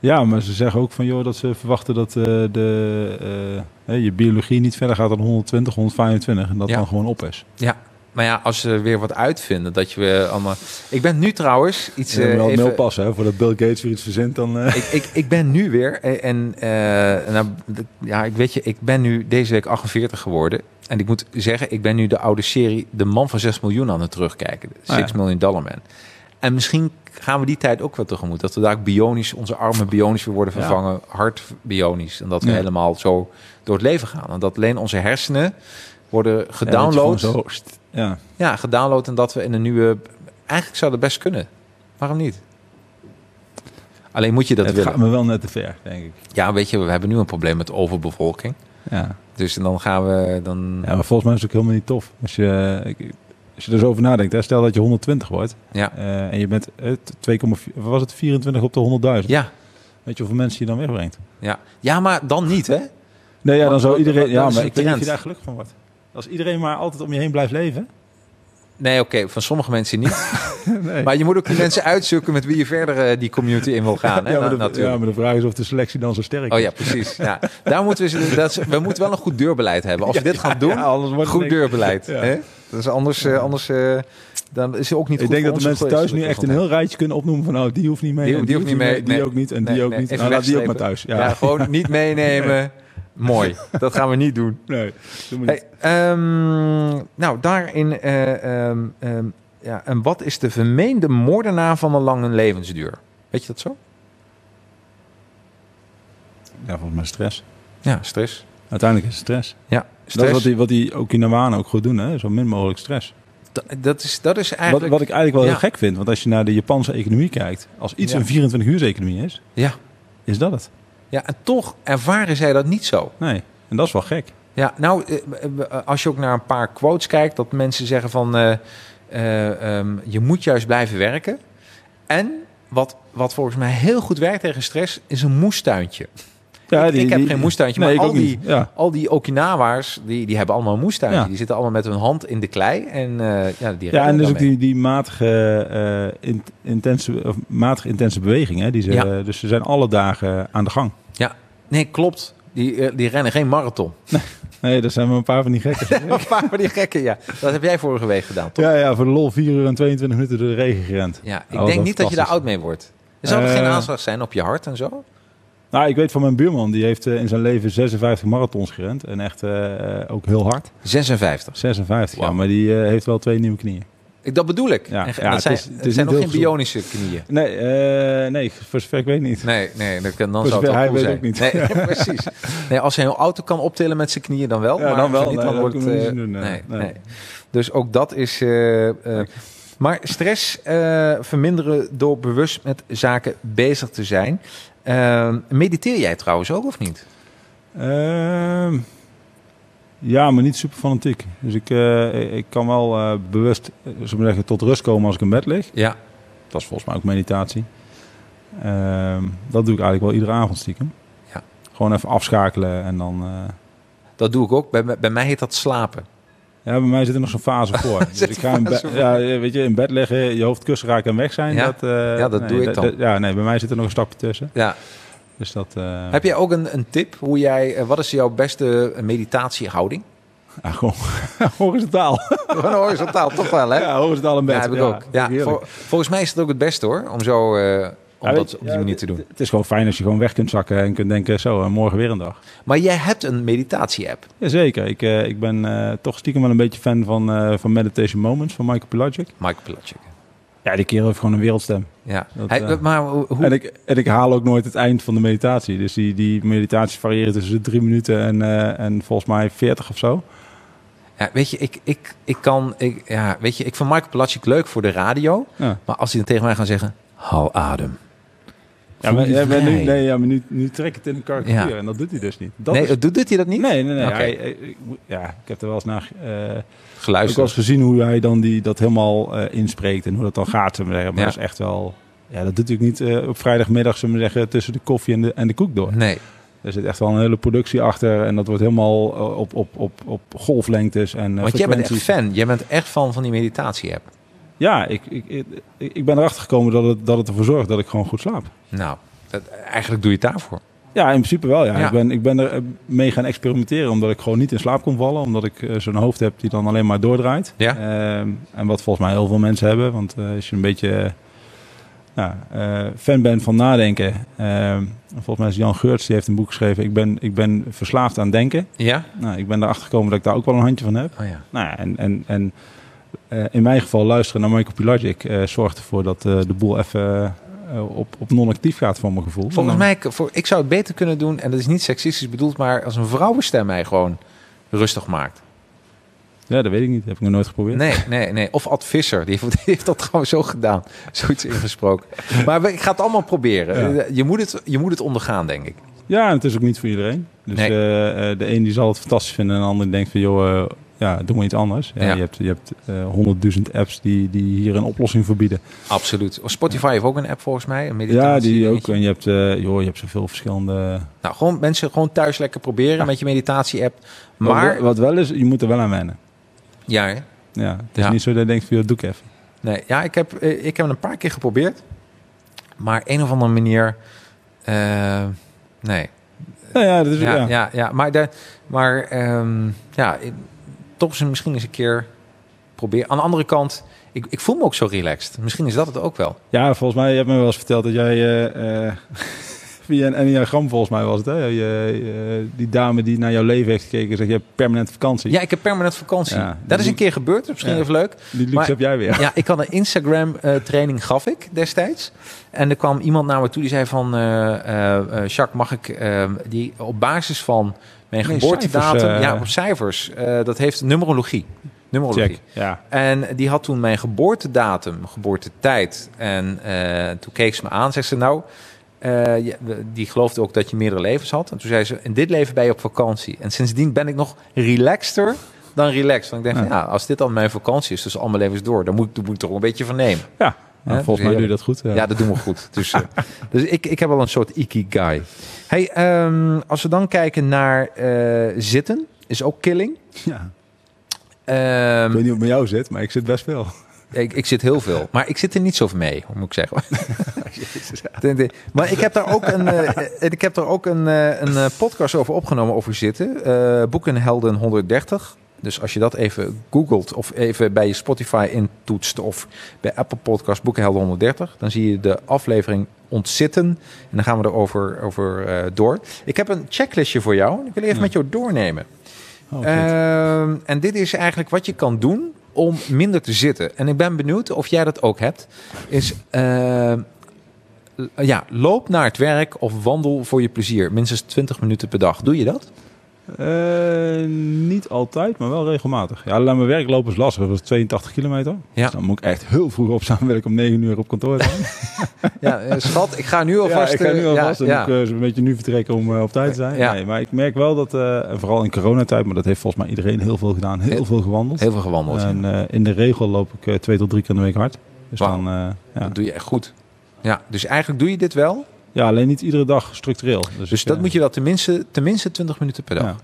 Ja, maar ze zeggen ook van joh dat ze verwachten dat uh, de, uh, je biologie niet verder gaat dan 120, 125 en dat ja. dan gewoon op is. Ja, maar ja, als ze weer wat uitvinden, dat je weer allemaal. Ik ben nu trouwens iets. Ja, wel even... passen, hè? Voordat Bill Gates weer iets verzint, dan. Uh... Ik, ik, ik ben nu weer en uh, nou, ja, ik weet je, ik ben nu deze week 48 geworden en ik moet zeggen, ik ben nu de oude serie De Man van 6 miljoen aan het terugkijken, 6 ah, ja. Million Dollar Man. En misschien gaan we die tijd ook wel tegemoet. Dat we daar bionisch, onze armen bionisch weer worden vervangen, ja. hart bionisch. En dat we ja. helemaal zo door het leven gaan. En dat alleen onze hersenen worden gedownload. Ja, ja. ja, gedownload en dat we in een nieuwe... Eigenlijk zou dat best kunnen. Waarom niet? Alleen moet je dat het willen. gaat me wel net te ver, denk ik. Ja, weet je, we hebben nu een probleem met overbevolking. Ja. Dus dan gaan we dan... Ja, maar volgens mij is het ook helemaal niet tof. Als je... Ik, als je er zo over nadenkt, hè, stel dat je 120 wordt ja. uh, en je bent uh, 2, was het 24 op de 100.000. Ja. Weet je hoeveel mensen je dan wegbrengt? Ja, ja maar dan niet, hè? Nee, ja, dan zou iedereen. Ja, maar ik of je daar gelukkig van wordt. Als iedereen maar altijd om je heen blijft leven. Nee, oké, okay, van sommige mensen niet. nee. Maar je moet ook die mensen uitzoeken met wie je verder uh, die community in wil gaan. Hè? Ja, maar de, natuurlijk. ja, maar de vraag is of de selectie dan zo sterk is. Oh ja, precies. Ja. Daar moeten we, dat we moeten wel een goed deurbeleid hebben. Als we dit gaan doen, ja, wordt goed deurbeleid. Hè? Dat is anders, uh, anders uh, dan is het ook niet ik goed Ik denk dat de mensen thuis nu echt een heel rijtje kunnen opnoemen van nou, die hoeft niet mee. Die, die, die hoeft niet mee. Die nee. ook niet en nee, die ook nee, niet. Nou, laat die ook maar thuis. Ja, ja gewoon niet meenemen. Mooi. Dat gaan we niet doen. Nee, doen we niet. Hey, um, nou, daarin... Uh, um, um, ja, en wat is de vermeende moordenaar van een lange levensduur? Weet je dat zo? Ja, volgens mij stress. Ja, stress. Uiteindelijk is het stress. Ja, stress. Dat is wat die, wat die Okinawanen ook goed doen, hè? zo min mogelijk stress. Dat, dat, is, dat is eigenlijk... Wat, wat ik eigenlijk wel ja. heel gek vind, want als je naar de Japanse economie kijkt, als iets ja. een 24 uur economie is, ja. is dat het. Ja, en toch ervaren zij dat niet zo. Nee, en dat is wel gek. Ja, nou, als je ook naar een paar quotes kijkt, dat mensen zeggen van... Uh, uh, um, je moet juist blijven werken. En wat, wat volgens mij heel goed werkt tegen stress, is een moestuintje. Ja, ik, die, ik heb die, geen moestuintje, nee, maar al die, ja. al die Okinawa's, die, die hebben allemaal een moestuintje. Ja. Die zitten allemaal met hun hand in de klei. En, uh, ja, die ja, en dus ook die, die matige, uh, in, intense, of matige intense beweging. Hè, die ze, ja. Dus ze zijn alle dagen aan de gang. Ja, nee, klopt. Die, die rennen geen marathon. Nee, dat zijn wel een paar van die gekken. een paar van die gekken, ja. Dat heb jij vorige week gedaan, toch? Ja, ja voor de lol 4 uur en 22 minuten door de regen gerend. Ja, ik denk niet dat je daar oud mee wordt. Zou er geen aanslag zijn op je hart en zo? Nou, ik weet van mijn buurman, die heeft in zijn leven 56 marathons gerend. En echt uh, ook heel hard. 56? 56, wow. ja. Maar die uh, heeft wel twee nieuwe knieën. Ik, dat bedoel ik. Ja, en, ja, dat zijn, het, is, het, het zijn nog geen bionische knieën. Nee, uh, nee, voor zover ik weet niet. Nee, nee dan, dan zou het hij cool weet ook niet. Nee, precies. Nee, als hij een auto kan optillen met zijn knieën, dan wel. Ja, maar dan wel. Niet, dan nee, wordt, uh, doen, nee, nee, nee. Dus ook dat is... Uh, maar stress verminderen door bewust met zaken bezig te zijn. Mediteer jij trouwens ook of niet? Ehm, ja, maar niet super fanatiek. Dus ik, uh, ik kan wel uh, bewust uh, zeggen, tot rust komen als ik in bed lig. Ja. Dat is volgens mij ook meditatie. Ehm, dat doe ik eigenlijk wel iedere avond stiekem. Ja. Gewoon even afschakelen en dan... Dat doe ik ook. Bij, bij mij heet dat slapen. Ja, bij mij zit er nog zo'n fase voor. dus ik ga bed, ja, weet je, in bed liggen, je hoofd kussen raken en weg zijn. Ja, dat, ja, dat nee, doe ik dan. ja, nee, bij mij zit er nog een stapje tussen. Ja. Dus dat, uh... Heb jij ook een, een tip? Hoe jij, wat is jouw beste meditatiehouding? Ja, gewoon horizontaal. Gewoon horizontaal, toch wel, hè? Ja, horizontaal en bed. Ja, heb ik ook. Ja, vol, volgens mij is het ook het beste, hoor. Om zo... Uh, om dat op die manier te doen. Het is gewoon fijn als je gewoon weg kunt zakken en kunt denken, zo, morgen weer een dag. Maar jij hebt een meditatie-app. Jazeker. Ik, uh, ik ben uh, toch stiekem wel een beetje fan van, van Meditation Moments van Michael Pilagic. Michael Pilagic. Ja, die kerel heeft gewoon een wereldstem. Ja. Dat, Hij, uh, maar hoe... en, ik, en ik haal ook nooit het eind van de meditatie. Dus die, die meditaties variëren tussen drie minuten en, uh, en volgens mij veertig of zo. Ja, weet je, ik, ik, ik kan... Ik, ja, weet je, ik vind Michael Pilacic leuk voor de radio. Ja. Maar als hij dan tegen mij gaat zeggen... Hou adem. Ja, maar, ja, maar nu, nee, ja, maar nu, nu trek het in een karikatuur Ja. en dat doet hij dus niet. Dat nee, is, doet, doet hij dat niet? nee, nee, nee. Hij, hij- ik, ja, ik heb er wel eens naar... eh, ik heb Geluisterd. wel eens gezien hoe hij dan die, dat helemaal eh, inspreekt en hoe dat dan gaat. Maar Ja. dat is echt wel... Ja, dat doet natuurlijk niet eh, op vrijdagmiddag zullen we zeggen, tussen de koffie en de, en de koek door. Nee. Er zit echt wel een hele productie achter en dat wordt helemaal op, op, op, op golflengtes en Want jij bent echt fan. Jij bent echt fan van die meditatie-app. Ja, ik, ik, ik, ik ben erachter gekomen dat het, dat het ervoor zorgt dat ik gewoon goed slaap. Nou, dat, eigenlijk doe je het daarvoor. Ja, in principe wel. Ja. Ja. Ik, ben, ik ben er eh, mee gaan experimenteren omdat ik gewoon niet in slaap kon vallen. Omdat ik eh, zo'n hoofd heb die dan alleen maar doordraait. Ja. Ehm, en wat volgens mij heel veel mensen hebben. Want eh, als je een beetje nou, fan bent van nadenken. ehm, volgens mij is Jan Geurts, die heeft een boek geschreven. Ik ben, ik ben verslaafd aan denken. Ja? Nou, ik ben erachter gekomen dat ik daar ook wel een handje van heb. Oh ja. Nou en, en, en in mijn geval luisteren naar Michael Pilagic eh, zorgt ervoor dat eh, de boel even eh, op, op non-actief gaat voor mijn gevoel. Volgens mij, voor, ik zou het beter kunnen doen, en dat is niet seksistisch bedoeld, maar als een vrouwenstem mij gewoon rustig maakt. Ja, dat weet ik niet. Dat heb ik nog nooit geprobeerd. Nee, nee, nee. Of Ad Visser, die heeft, die heeft dat gewoon zo gedaan. Zoiets ingesproken. Maar ik ga het allemaal proberen. Ja. Je, moet het, je moet het ondergaan, denk ik. Ja, en het is ook niet voor iedereen. Dus Nee. eh, eh, de een die zal het fantastisch vinden en de ander denkt van joh, eh, ja, doe maar iets anders. Ja, Ja. Je hebt, je hebt eh, honderdduizend apps die, die hier een oplossing voor bieden. Absoluut. Spotify heeft ook een app volgens mij. Een Ja, meditatie die ook. En je hebt, eh, joh, je hebt zoveel verschillende... Nou, gewoon mensen gewoon thuis lekker proberen Ja. met je meditatie-app. Maar Maar, wat wel is, je moet er wel aan wennen. ja, hè? Ja, het is Ja. niet zo dat je denkt van joh, doe ik even. Nee, ja, ik heb, eh, ik heb het een paar keer geprobeerd. Maar een of andere manier... nee. Nou ja, dat is, Ja, ja. ja. ja, maar, de, maar ehm, ja, ik- toch eens misschien eens een keer proberen. Aan de andere kant, ik, ik voel me ook zo relaxed. Misschien is dat het ook wel. Ja, volgens mij, je hebt me wel eens verteld dat jij eh, via een enneagram volgens mij was het, hè? Je, die dame die naar jouw leven heeft gekeken, zegt je hebt permanent vakantie. Ja, ik heb permanent vakantie. Ja, dat is een keer gebeurd, misschien Ja. even leuk. Die luxe Maar- heb jij weer. Ja, ik had een Instagram eh, training gaf ik destijds. En er kwam iemand naar me toe die zei van... Jacques, mag ik die op basis van mijn Nee, geboortedatum... cijfers, eh, ja, op cijfers. eh, dat heeft numerologie. Numerologie. Check. Ja. En die had toen mijn geboortedatum, geboortetijd. En eh, toen keek ze me aan. Zegt ze nou, die geloofde ook dat je meerdere levens had. En toen zei ze, in dit leven ben je op vakantie. En sindsdien ben ik nog relaxter dan relaxed. Want ik denk, Ja. van, ja, als dit dan mijn vakantie is, dus al mijn levens door, dan moet, ik- dan moet ik toch een beetje van nemen. Ja, nou, Hè, volgens dus mij doe je dat goed. Ja. Ja, dat doen we goed. Dus, eh, dus ik, ik heb wel een soort ikigai. Hey, ehm, als we dan kijken naar eh, zitten, is ook killing. Ja. Ehm, Ik weet niet hoe het met jou zit, maar ik zit best veel. ik, ik zit heel veel, maar ik zit er niet zo mee, moet ik zeggen. maar ik heb daar ook een, uh, ik heb daar ook een, uh, een podcast over opgenomen over zitten. Uh, Boekenhelden 130. Dus als je dat even googelt of even bij je Spotify intoetst of bij Apple Podcast Boekenhelden 130, dan zie je de aflevering ontzitten. En dan gaan we erover over, uh, door. Ik heb een checklistje voor jou. Ik wil even ja. met jou doornemen. Oh, uh, en dit is eigenlijk wat je kan doen om minder te zitten. En ik ben benieuwd of jij dat ook hebt. Is uh, ja, loop naar het werk of wandel voor je plezier. Minstens 20 minuten per dag. Doe je dat? Uh, niet altijd, maar wel regelmatig. Ja, naar mijn werk lopen is lastig. Dat is 82 kilometer. Ja. Dus dan moet ik echt heel vroeg opstaan. Wil ik om 9 uur op kantoor zijn. ja, schat, ik ga nu alvast... Ja, ik ga nu alvast. Ja, ja. moet ik een beetje nu vertrekken om uh, op tijd te zijn. Ja. Nee, maar ik merk wel dat, uh, en vooral in coronatijd, maar dat heeft volgens mij iedereen heel veel gedaan. Heel, heel veel gewandeld. Heel veel gewandeld. En in de regel loop ik twee tot drie keer in de week hard. Dus wow. dan, ja. Dat doe je echt goed. Ja, dus eigenlijk doe je dit wel... Ja, alleen niet iedere dag structureel. Dus, dus dat moet je wel tenminste, tenminste 20 minuten per dag.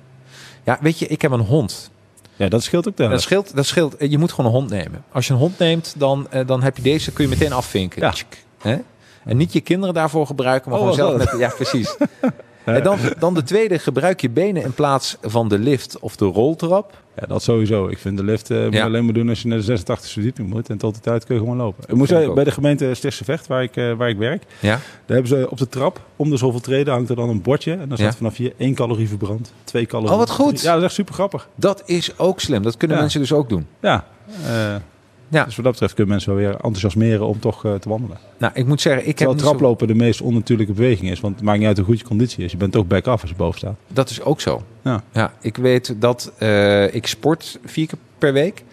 Ja. weet je, ik heb een hond. Ja, dat scheelt ook daar. Dat scheelt, dat scheelt. Je moet gewoon een hond nemen. Als je een hond neemt, dan, dan heb je deze, kun je meteen afvinken. Ja. Hè? En niet je kinderen daarvoor gebruiken, maar oh, gewoon zelf met... Ja, precies. En dan, dan de tweede, gebruik je benen in plaats van de lift of de roltrap. Ja, dat sowieso. Ik vind de lift uh, moet je alleen maar doen als je naar de 86e verdieping moet. En tot de tijd kun je gewoon lopen. Ik zeggen, bij de gemeente Stichtse Vecht, waar ik, uh, waar ik werk, ja? daar hebben ze op de trap, om de zoveel treden, hangt er dan een bordje. En dan staat vanaf hier één calorie verbrand, twee calorieën. Oh, wat goed. Ja, dat is echt super grappig. Dat is ook slim. Dat kunnen ja. mensen dus ook doen. Ja. Uh, ja. Dus wat dat betreft kunnen mensen wel weer enthousiasmeren om toch uh, te wandelen. Nou, ik moet zeggen, ik Terwijl heb traplopen zo... de meest onnatuurlijke beweging is. Want het maakt niet uit hoe goed je conditie is. Je bent toch back af als je boven staat. Dat is ook zo. Ja, ja ik weet dat uh, ik sport vier keer per week.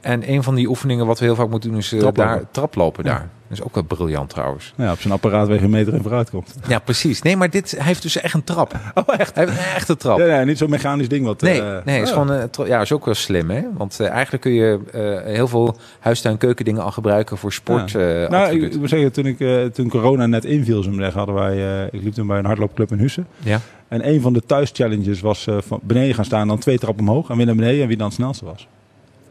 En een van die oefeningen wat we heel vaak moeten doen is uh, traplopen. daar traplopen ja. daar. Dat is ook wel briljant trouwens. Ja, op zijn apparaat waar je een meter in vooruit komt. Ja, precies. Nee, maar dit hij heeft dus echt een trap. Oh, echt? Hij heeft een echte trap. Ja, ja niet zo'n mechanisch ding wat... Nee, uh, nee is oh. gewoon, uh, ja, is ook wel slim, hè? Want uh, eigenlijk kun je heel veel huistuin keukendingen al gebruiken voor sport. Ja. nou, ik, ik, moet zeggen, toen, ik, toen corona net inviel, zo zeggen, hadden wij... ik liep toen bij een hardloopclub in Hussen. Ja. En een van de thuis-challenges was van beneden gaan staan, dan twee trappen omhoog en weer naar beneden en wie dan het snelste was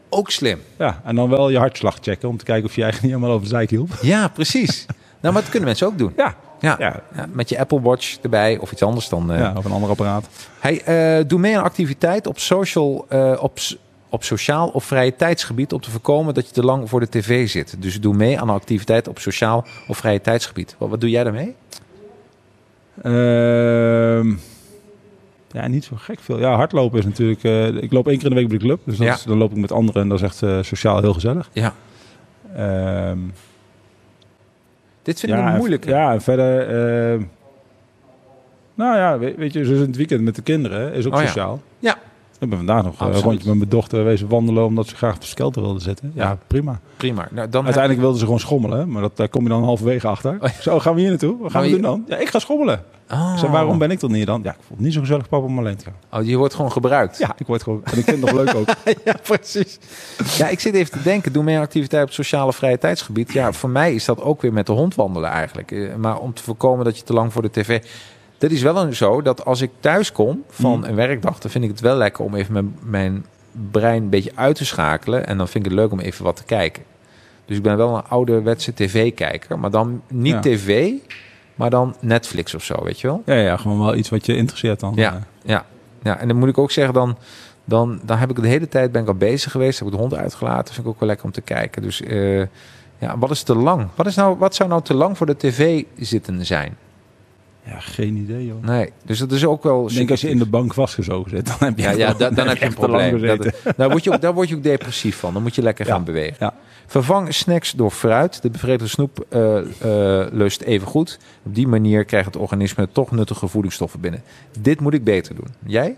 ook slim. Ja, en dan wel je hartslag checken om te kijken of je eigenlijk niet helemaal over de zijk hielp. Ja, precies. nou, maar dat kunnen mensen ook doen. Ja. Ja, ja. ja met je Apple Watch erbij of iets anders dan. Uh... Ja, of een ander apparaat. Hey, uh, doe mee aan activiteit op social, uh, op, op sociaal of vrije tijdsgebied om te voorkomen dat je te lang voor de tv zit. Dus doe mee aan activiteit op sociaal of vrije tijdsgebied. Wat, wat doe jij daarmee? Ehm ja, niet zo gek veel. Ja, hardlopen is natuurlijk... Uh, ik loop één keer in de week bij de club. Dus dat Ja. is- dan loop ik met anderen en dat is echt eh, sociaal heel gezellig. Ja. Ehm, Dit vind ja, ik een moeilijke. Ja, en verder... ehm, nou ja, weet, weet je, zoals in het weekend met de kinderen is ook Oh ja. sociaal. Ja. Ik ben vandaag nog eh, een Absoluut. rondje met mijn dochter wezen wandelen... omdat ze graag op de skelter wilde zitten. Ja, Ja. prima. Prima. Nou, dan Uiteindelijk wilden ze gewoon schommelen. Maar dat, daar kom je dan halverwege achter. Oh ja. Zo, gaan we hier naartoe? Wat gaan we doen dan? Ja, ik ga schommelen. Oh. Ik zei, waarom ben ik dan hier dan? Ja, ik vond het niet zo gezellig papa om alleen te gaan. Oh, je wordt gewoon gebruikt. Ja, ik word gewoon... En ik vind het nog leuk ook. ja, precies. Ja, ik zit even te denken, doe mee aan activiteit op het sociale vrije tijdsgebied. Ja, voor mij is dat ook weer met de hond wandelen eigenlijk. Eh, Maar om te voorkomen dat je te lang voor de tv... Dat is wel een zo dat als ik thuis kom van Mm. een werkdag... dan vind ik het wel lekker om even mijn, mijn brein een beetje uit te schakelen. En dan vind ik het leuk om even wat te kijken. Dus ik ben wel een ouderwetse tv-kijker. Maar dan niet Ja. tv, maar dan Netflix of zo, weet je wel? Ja, ja, gewoon wel iets wat je interesseert dan. Ja, Eh, ja, ja. En dan moet ik ook zeggen, dan, dan, dan heb ik de hele tijd ben ik al bezig geweest. Heb ik de hond uitgelaten. Vind ik ook wel lekker om te kijken. Dus eh, ja, wat is te lang? Wat, is nou, wat zou nou te lang voor de tv zitten zijn? Ja, geen idee joh. Nee, dus dat is ook wel. Ik denk als je in de bank vastgezogen zit, dan heb je ja, dan heb je een probleem. Dat, daar, word je ook, daar word je ook depressief van. Dan moet je lekker Ja, gaan bewegen. ja. Vervang snacks door fruit. De bevredigde snoep eh, eh, lust even goed. Op die manier krijgt het organisme toch nuttige voedingsstoffen binnen. Dit moet ik beter doen. Jij?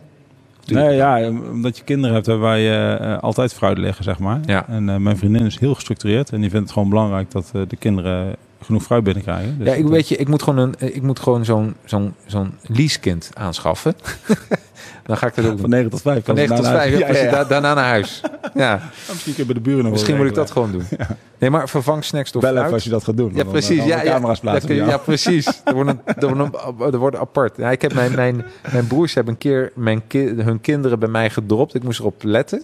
Nee, ja, omdat je kinderen hebt waar je eh, altijd fruit liggen, zeg maar. Ja. En mijn vriendin is heel gestructureerd en die vindt het gewoon belangrijk dat de kinderen genoeg fruit binnenkrijgen. Dus ja, ik weet je, ik moet gewoon, een, ik moet gewoon zo'n, zo'n, zo'n leasekind aanschaffen. Dan ga ik dat ook. Van 9 tot 5. Van 9 tot 5, ja, da- daarna naar huis. Ja, Misschien kun je bij de buren nog misschien moet ik dat gewoon doen. Nee, maar vervang snacks door Bel fruit. als je dat gaat doen. Ja, eh, precies. we Ja, ja, camera's plaatsen. ja, ja, precies. Er wordt, een, er, wordt een, er wordt apart. Ja, ik heb mijn, mijn, mijn broers hebben een keer mijn ki- hun kinderen bij mij gedropt. Ik moest erop letten.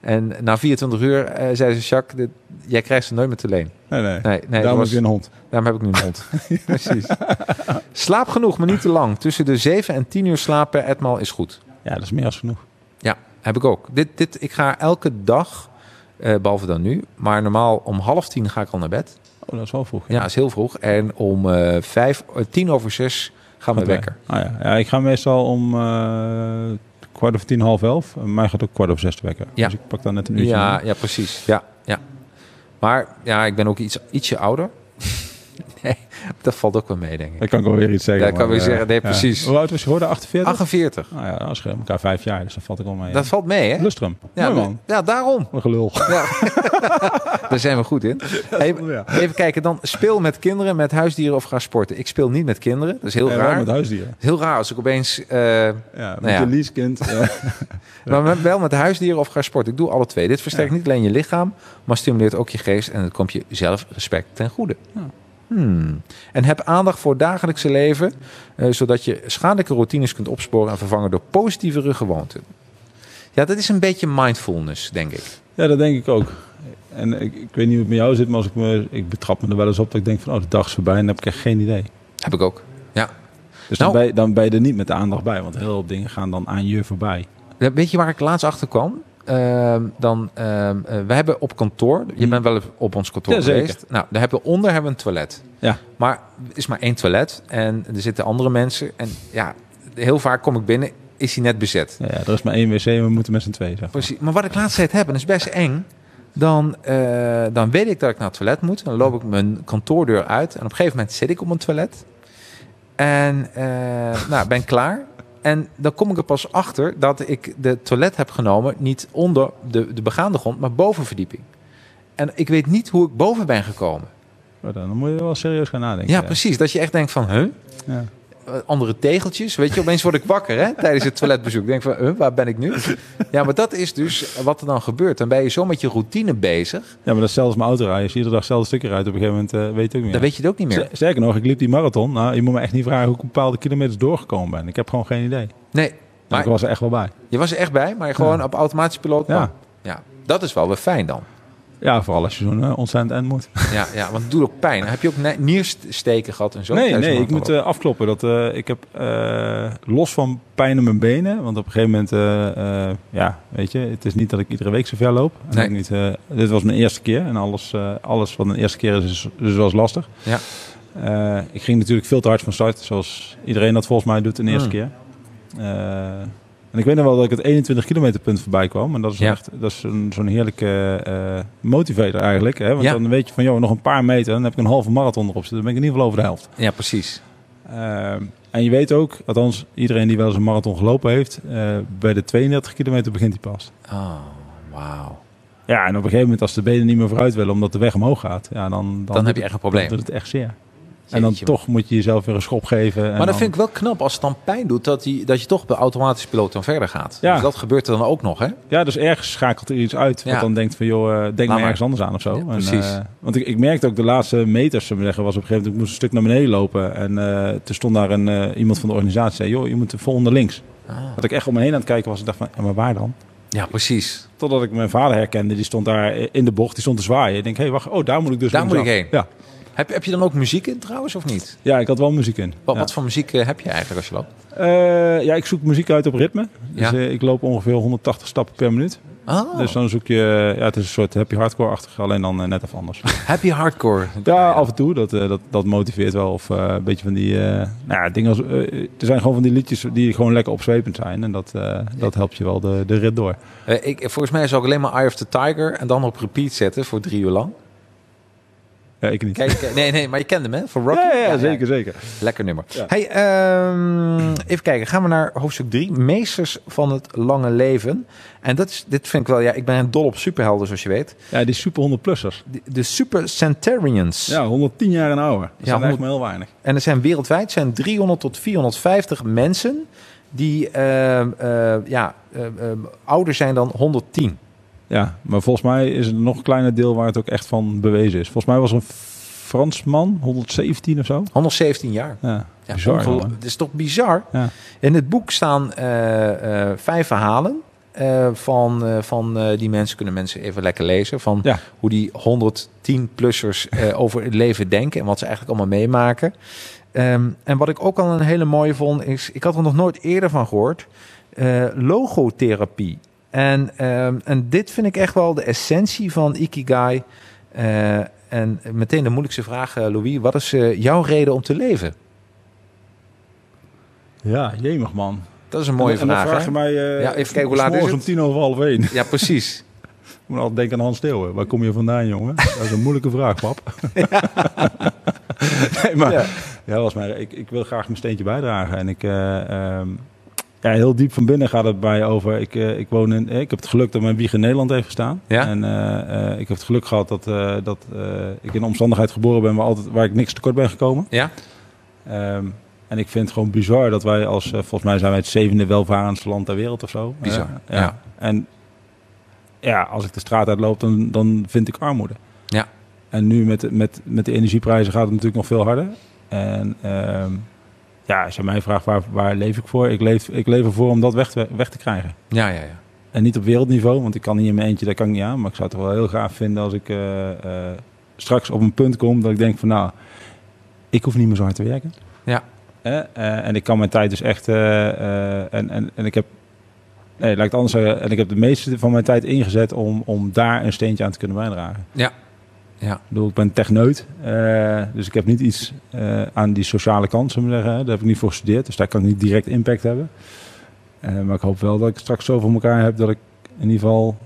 En na 24 uur uh, zei ze, Jacques, dit, jij krijgt ze nooit meer te leen. Nee, nee. nee, nee daarom was, heb je een hond. Daarom heb ik nu een hond. Precies. Slaap genoeg, maar niet te lang. Tussen de 7 en 10 uur slaap per etmaal is goed. Ja, dat is meer als genoeg. Ja, heb ik ook. Dit, dit, ik ga elke dag, uh, behalve dan nu, maar normaal om half tien ga ik al naar bed. Oh, dat is wel vroeg. Ja, dat is heel vroeg. En om uh, vijf, tien over zes gaan we wekker. Ah, ja. ja, ik ga meestal om kwart over tien, half elf. Mij gaat ook kwart over zes te wekken. Ja. Dus ik pak dan net een uurtje. Ja, ja precies. Ja, ja. Maar ja, ik ben ook iets, ietsje ouder. nee, dat valt ook wel mee, denk ik. Dat kan ik wel weer iets zeggen. Ja, kan weer zeggen. Nee, precies. Hoe oud was je geworden? 48? 48. Nou ja, dat is elkaar vijf jaar, dus dat valt ik wel mee. Dat valt mee, hè? Lustrum. Ja, man. ja daarom. Een gelul. Ja. Daar zijn we goed in. Even, even, kijken, dan speel met kinderen, met huisdieren of ga sporten. Ik speel niet met kinderen, dat is heel raar. met huisdieren. Heel raar als ik opeens... Uh, ja, met nou ja. je leasekind. maar met, wel met huisdieren of ga sporten. Ik doe alle twee. Dit versterkt niet alleen je lichaam, maar stimuleert ook je geest en het komt je zelfrespect ten goede. Hmm. En heb aandacht voor het dagelijkse leven, uh, zodat je schadelijke routines kunt opsporen en vervangen door positievere gewoonten. Ja, dat is een beetje mindfulness, denk ik. Ja, dat denk ik ook. En ik, ik weet niet hoe het met jou zit, maar als ik, me, ik betrap me er wel eens op dat ik denk van, oh, de dag is voorbij en dan heb ik echt geen idee. Heb ik ook, ja. Dus nou, dan, ben je, dan ben je er niet met de aandacht bij, want heel veel dingen gaan dan aan je voorbij. Weet je waar ik laatst achter kwam? Uh, dan, uh, we hebben op kantoor, je hmm. bent wel op ons kantoor ja, geweest. Zeker. Nou, daar hebben we onder hebben we een toilet. Ja. Maar er is maar één toilet en er zitten andere mensen. En ja, heel vaak kom ik binnen, is hij net bezet. Ja, er is maar één wc en we moeten met z'n tweeën. Zeg maar. Precies. Maar wat ik laatst tijd heb, en is best eng. Dan, uh, dan weet ik dat ik naar het toilet moet. Dan loop ik mijn kantoordeur uit. En op een gegeven moment zit ik op een toilet. En nou, ben klaar. En dan kom ik er pas achter dat ik de toilet heb genomen, niet onder de, de begaande grond, maar bovenverdieping. En ik weet niet hoe ik boven ben gekomen. Maar dan moet je wel serieus gaan nadenken. Ja, precies. Dat je echt denkt van, huh? Ja. Eh, andere tegeltjes. Weet je, opeens word ik wakker hè, tijdens het toiletbezoek. Denk van, uh, waar ben ik nu? Ja, maar dat is dus wat er dan gebeurt. Dan ben je zo met je routine bezig. Ja, maar dat is zelfs mijn auto rijden. Als je iedere dag hetzelfde stukje rijdt, op een gegeven moment uh, weet je ook niet Dan weet je het ook niet meer. Sterker nog, ik liep die marathon. Nou, je moet me echt niet vragen hoe ik bepaalde kilometers doorgekomen ben. Ik heb gewoon geen idee. Nee. Maar ik was er echt wel bij. Je was er echt bij, maar gewoon op automatische piloot. Ja. ja. Dat is wel weer fijn dan. Ja, vooral als je zo'n uh, ontzettend end moet. Ja, ja, want het doet ook pijn. Heb je ook niersteken gehad en zo? Nee, nee ik moet uh, afkloppen. Dat, uh, ik heb los van pijn in mijn benen. Want op een gegeven moment, ja, weet je, het is niet dat ik iedere week zo ver loop. Nee. Niet, dit was mijn eerste keer. En alles, alles wat een eerste keer is, is dus was lastig. Ja. ik ging natuurlijk veel te hard van start. Zoals iedereen dat volgens mij doet de eerste mm. keer. En ik weet nog wel dat ik het 21 kilometer punt voorbij kwam. En dat is echt dat is zo'n heerlijke uh, motivator eigenlijk. Hè? Want dan weet je van, joh, nog een paar meter. Dan heb ik een halve marathon erop zitten. Dan ben ik in ieder geval over de helft. Ja, precies. Uh, en je weet ook, althans iedereen die wel eens een marathon gelopen heeft. Uh, bij de 32 kilometer begint hij pas. Oh, wauw. Ja, en op een gegeven moment als de benen niet meer vooruit willen omdat de weg omhoog gaat. Ja, dan, dan, dan heb je echt een probleem. Dan doet het echt zeer. En dan toch moet je jezelf weer een schop geven. En maar dat vind ik wel knap als het dan pijn doet, dat, die, dat je toch bij automatische piloot dan verder gaat. Ja. Dus dat gebeurt er dan ook nog, hè? Ja, dus ergens schakelt er iets uit. Wat dan denkt van, joh, uh, denk maar ergens anders aan of zo. precies. En, uh, want ik, ik merkte ook de laatste meters, zeggen, was op een gegeven moment, ik moest een stuk naar beneden lopen. En uh, toen stond daar een, iemand van de organisatie, zei, joh, je moet volgende links. Ah. Dat ik echt om me heen aan het kijken was, ik dacht van, ja, maar waar dan? Ja, precies. Totdat ik mijn vader herkende, die stond daar in de bocht, die stond te zwaaien. Ik denk, hé, hey, wacht, oh, daar moet ik dus Daar moet ik heen. Ja. Heb, heb je dan ook muziek in trouwens of niet? Ja, ik had wel muziek in. Wat, wat voor muziek eh, heb je eigenlijk als je loopt? Uh, ja, ik zoek muziek uit op ritme. Dus uh, ik loop ongeveer 180 stappen per minuut. Oh. Dus dan zoek je, ja, het is een soort happy hardcore-achtig, alleen dan net even anders. Happy hardcore? ja, af en toe. Dat, dat, dat motiveert wel. Of een beetje van die, nou ja, dingen als, er zijn gewoon van die liedjes die gewoon lekker opzwepend zijn. En dat, dat helpt je wel de, de rit door. ik, volgens mij zou ik alleen maar Eye of the Tiger en dan op repeat zetten voor drie uur lang. Ja, ik niet. Kijk, nee, nee, maar je kende hem, hè? Voor Rocky? Ja, ja, zeker, zeker. Lekker nummer. Hey, um, even kijken. Gaan we naar hoofdstuk 3. Meesters van het lange leven. En dat is, dit vind ik wel... Ja, ik ben dol op superhelden, zoals je weet. Ja, die super 100-plussers. De, super Centurions. Ja, 110 jaar en ouder. Dat ja, zijn echt maar heel weinig. En er zijn wereldwijd zijn 300 tot 450 mensen... die uh, uh, ja, uh, ouder zijn dan 110. Ja, maar volgens mij is het een nog kleiner deel waar het ook echt van bewezen is. Volgens mij was een Fransman, 117 of zo. 117 jaar. Ja, bizar. Het is toch bizar? Ja. In het boek staan uh, uh, vijf verhalen. van, van die mensen. Kunnen mensen even lekker lezen. Van hoe die 110-plussers over het leven denken. En wat ze eigenlijk allemaal meemaken. Ehm, en wat ik ook al een hele mooie vond, is... Ik had er nog nooit eerder van gehoord. logotherapie. En, ehm, en dit vind ik echt wel de essentie van Ikigai. Uh, en meteen de moeilijkste vraag, uh, Louis. Wat is uh, jouw reden om te leven? Ja, jemig man. Dat is een mooie en, vraag. En dan vraag je mij, ja, even kijken hoe laat is het? om tien over half één. Ja, precies. ik moet altijd denken aan Hans Steeuwen. Waar kom je vandaan, jongen? Dat is een moeilijke vraag, pap. Ja. nee, maar ja. ja, was mij, ik, ik wil graag mijn steentje bijdragen. En ik, um, ja, heel diep van binnen gaat het bij over. Ik, uh, ik, woon in, ik heb het geluk dat mijn wieg in Nederland heeft gestaan. Ja? En uh, uh, ik heb het geluk gehad dat, dat ik in een omstandigheid geboren ben waar, altijd, waar ik niks tekort ben gekomen. Ja. Um, en ik vind het gewoon bizar dat wij als, volgens mij zijn wij het zevende welvarendste land ter wereld of zo. Bizar. ja. ja. En ja, als ik de straat uitloop, dan, dan vind ik armoede. Ja. En nu met, met, met de energieprijzen gaat het natuurlijk nog veel harder. En um, ja, als je mij vraagt waar, waar leef ik voor, ik leef, ik leef ervoor om dat weg te, weg te krijgen. Ja, ja, ja. En niet op wereldniveau, want ik kan niet in mijn eentje, daar kan ik niet aan. Maar ik zou het wel heel gaaf vinden als ik uh, uh, straks op een punt kom dat ik denk van nou, ik hoef niet meer zo hard te werken. Ja. Uh, en ik kan mijn tijd dus echt, en, en, en ik heb, nee, laat ik het anders zeggen, en ik heb de meeste van mijn tijd ingezet om, om daar een steentje aan te kunnen bijdragen. Ja. Ja. Ik, bedoel, ik ben techneut, uh, dus ik heb niet iets uh, aan die sociale kant, zullen we zeggen. Daar heb ik niet voor gestudeerd, dus daar kan ik niet direct impact hebben. Uh, maar ik hoop wel dat ik straks zo voor elkaar heb dat ik in ieder geval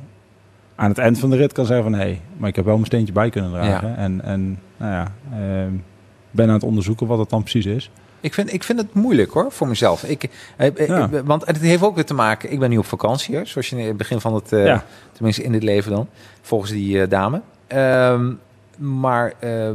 aan het eind van de rit kan zeggen van... hé, hey, maar ik heb wel mijn steentje bij kunnen dragen. Ja. En, en nou ja, ben aan het onderzoeken wat het dan precies is. Ik vind, ik vind het moeilijk hoor, voor mezelf. Ik, eh, ja. ik, want het heeft ook weer te maken, ik ben nu op vakantie, hè, zoals je in het begin van het, uh, ja. tenminste in dit leven dan, volgens die uh, dame. Um, maar uh,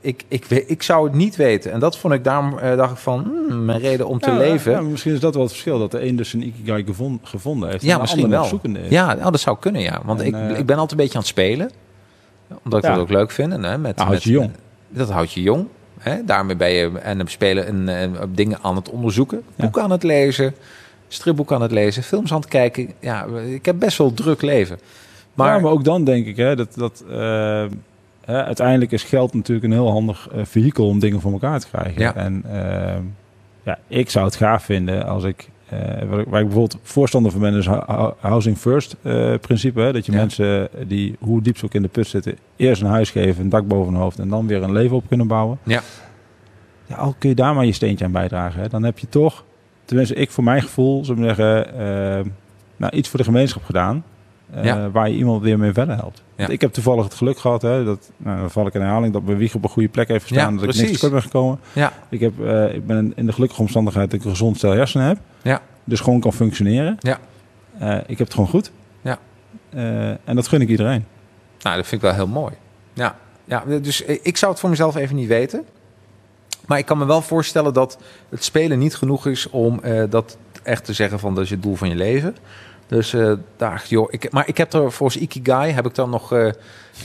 ik, ik, ik zou het niet weten. En dat vond ik, daarom uh, dacht ik van, hmm, mijn reden om te ja, leven. Ja, misschien is dat wel het verschil, dat de een dus een Ikigai gevond, gevonden heeft. Ja, misschien wel. Is. Ja, nou, dat zou kunnen, ja. Want en, ik, uh, ik ben altijd een beetje aan het spelen. Omdat ik dat ook leuk vind. En, hè, met, nou, houdt je jong. Dat houdt je jong. Hè? Daarmee ben je en spelen en, en, dingen aan het onderzoeken. Boeken aan het lezen. Stripboeken aan het lezen. Films aan het kijken. Ja, ik heb best wel druk leven. Maar, maar ook dan denk ik hè, dat... dat uh, uiteindelijk is geld natuurlijk een heel handig uh, vehikel om dingen voor elkaar te krijgen. Ja. En uh, ja, ik zou het gaaf vinden als ik, waar ik, waar ik bijvoorbeeld voorstander van ben, is housing first principe. Hè? Dat je ja. mensen die, hoe diep ze ook in de put zitten, eerst een huis geven, een dak boven hun hoofd en dan weer een leven op kunnen bouwen. Ja. Ja, al kun je daar maar je steentje aan bijdragen. Hè? Dan heb je toch, tenminste ik voor mijn gevoel, zullen we zeggen, nou, iets voor de gemeenschap gedaan. Uh, ja. Waar je iemand weer mee verder helpt. Ja. Ik heb toevallig het geluk gehad, hè, dat, nou, dan val ik in herhaling, dat mijn wieg op een goede plek heeft gestaan. Ja, dat precies. ik niks tekort ben gekomen. Ik, heb, uh, ik ben in de gelukkige omstandigheid dat ik een gezond stel hersenen heb. Ja. Dus gewoon kan functioneren. Ja. Uh, ik heb het gewoon goed. Ja. en dat gun ik iedereen. Nou, dat vind ik wel heel mooi. Ja. ja, dus ik zou het voor mezelf even niet weten. Maar ik kan me wel voorstellen dat het spelen niet genoeg is om dat echt te zeggen van dat is het doel van je leven. Dus uh, daar, joh, ik, maar ik heb er volgens Ikigai heb ik dan nog uh,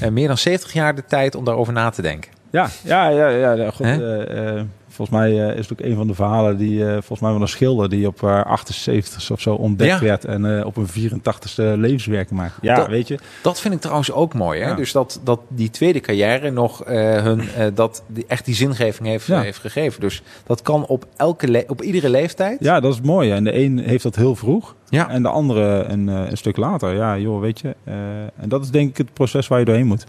meer dan 70 jaar de tijd om daarover na te denken. Ja, ja, ja, ja. God, uh, volgens mij is het ook een van de verhalen die volgens mij van een schilder die op 78 of zo ontdekt ja. werd en op een 84ste levenswerk maakt. Ja, dat, weet je. Dat vind ik trouwens ook mooi. Hè? Ja. Dus dat, dat die tweede carrière nog hun dat die, echt die zingeving heeft, ja. heeft gegeven. Dus dat kan op elke op iedere leeftijd. Ja, dat is mooi. En de een heeft dat heel vroeg. Ja. En de andere een, een stuk later. Ja, joh, weet je. Uh, en dat is denk ik het proces waar je doorheen moet.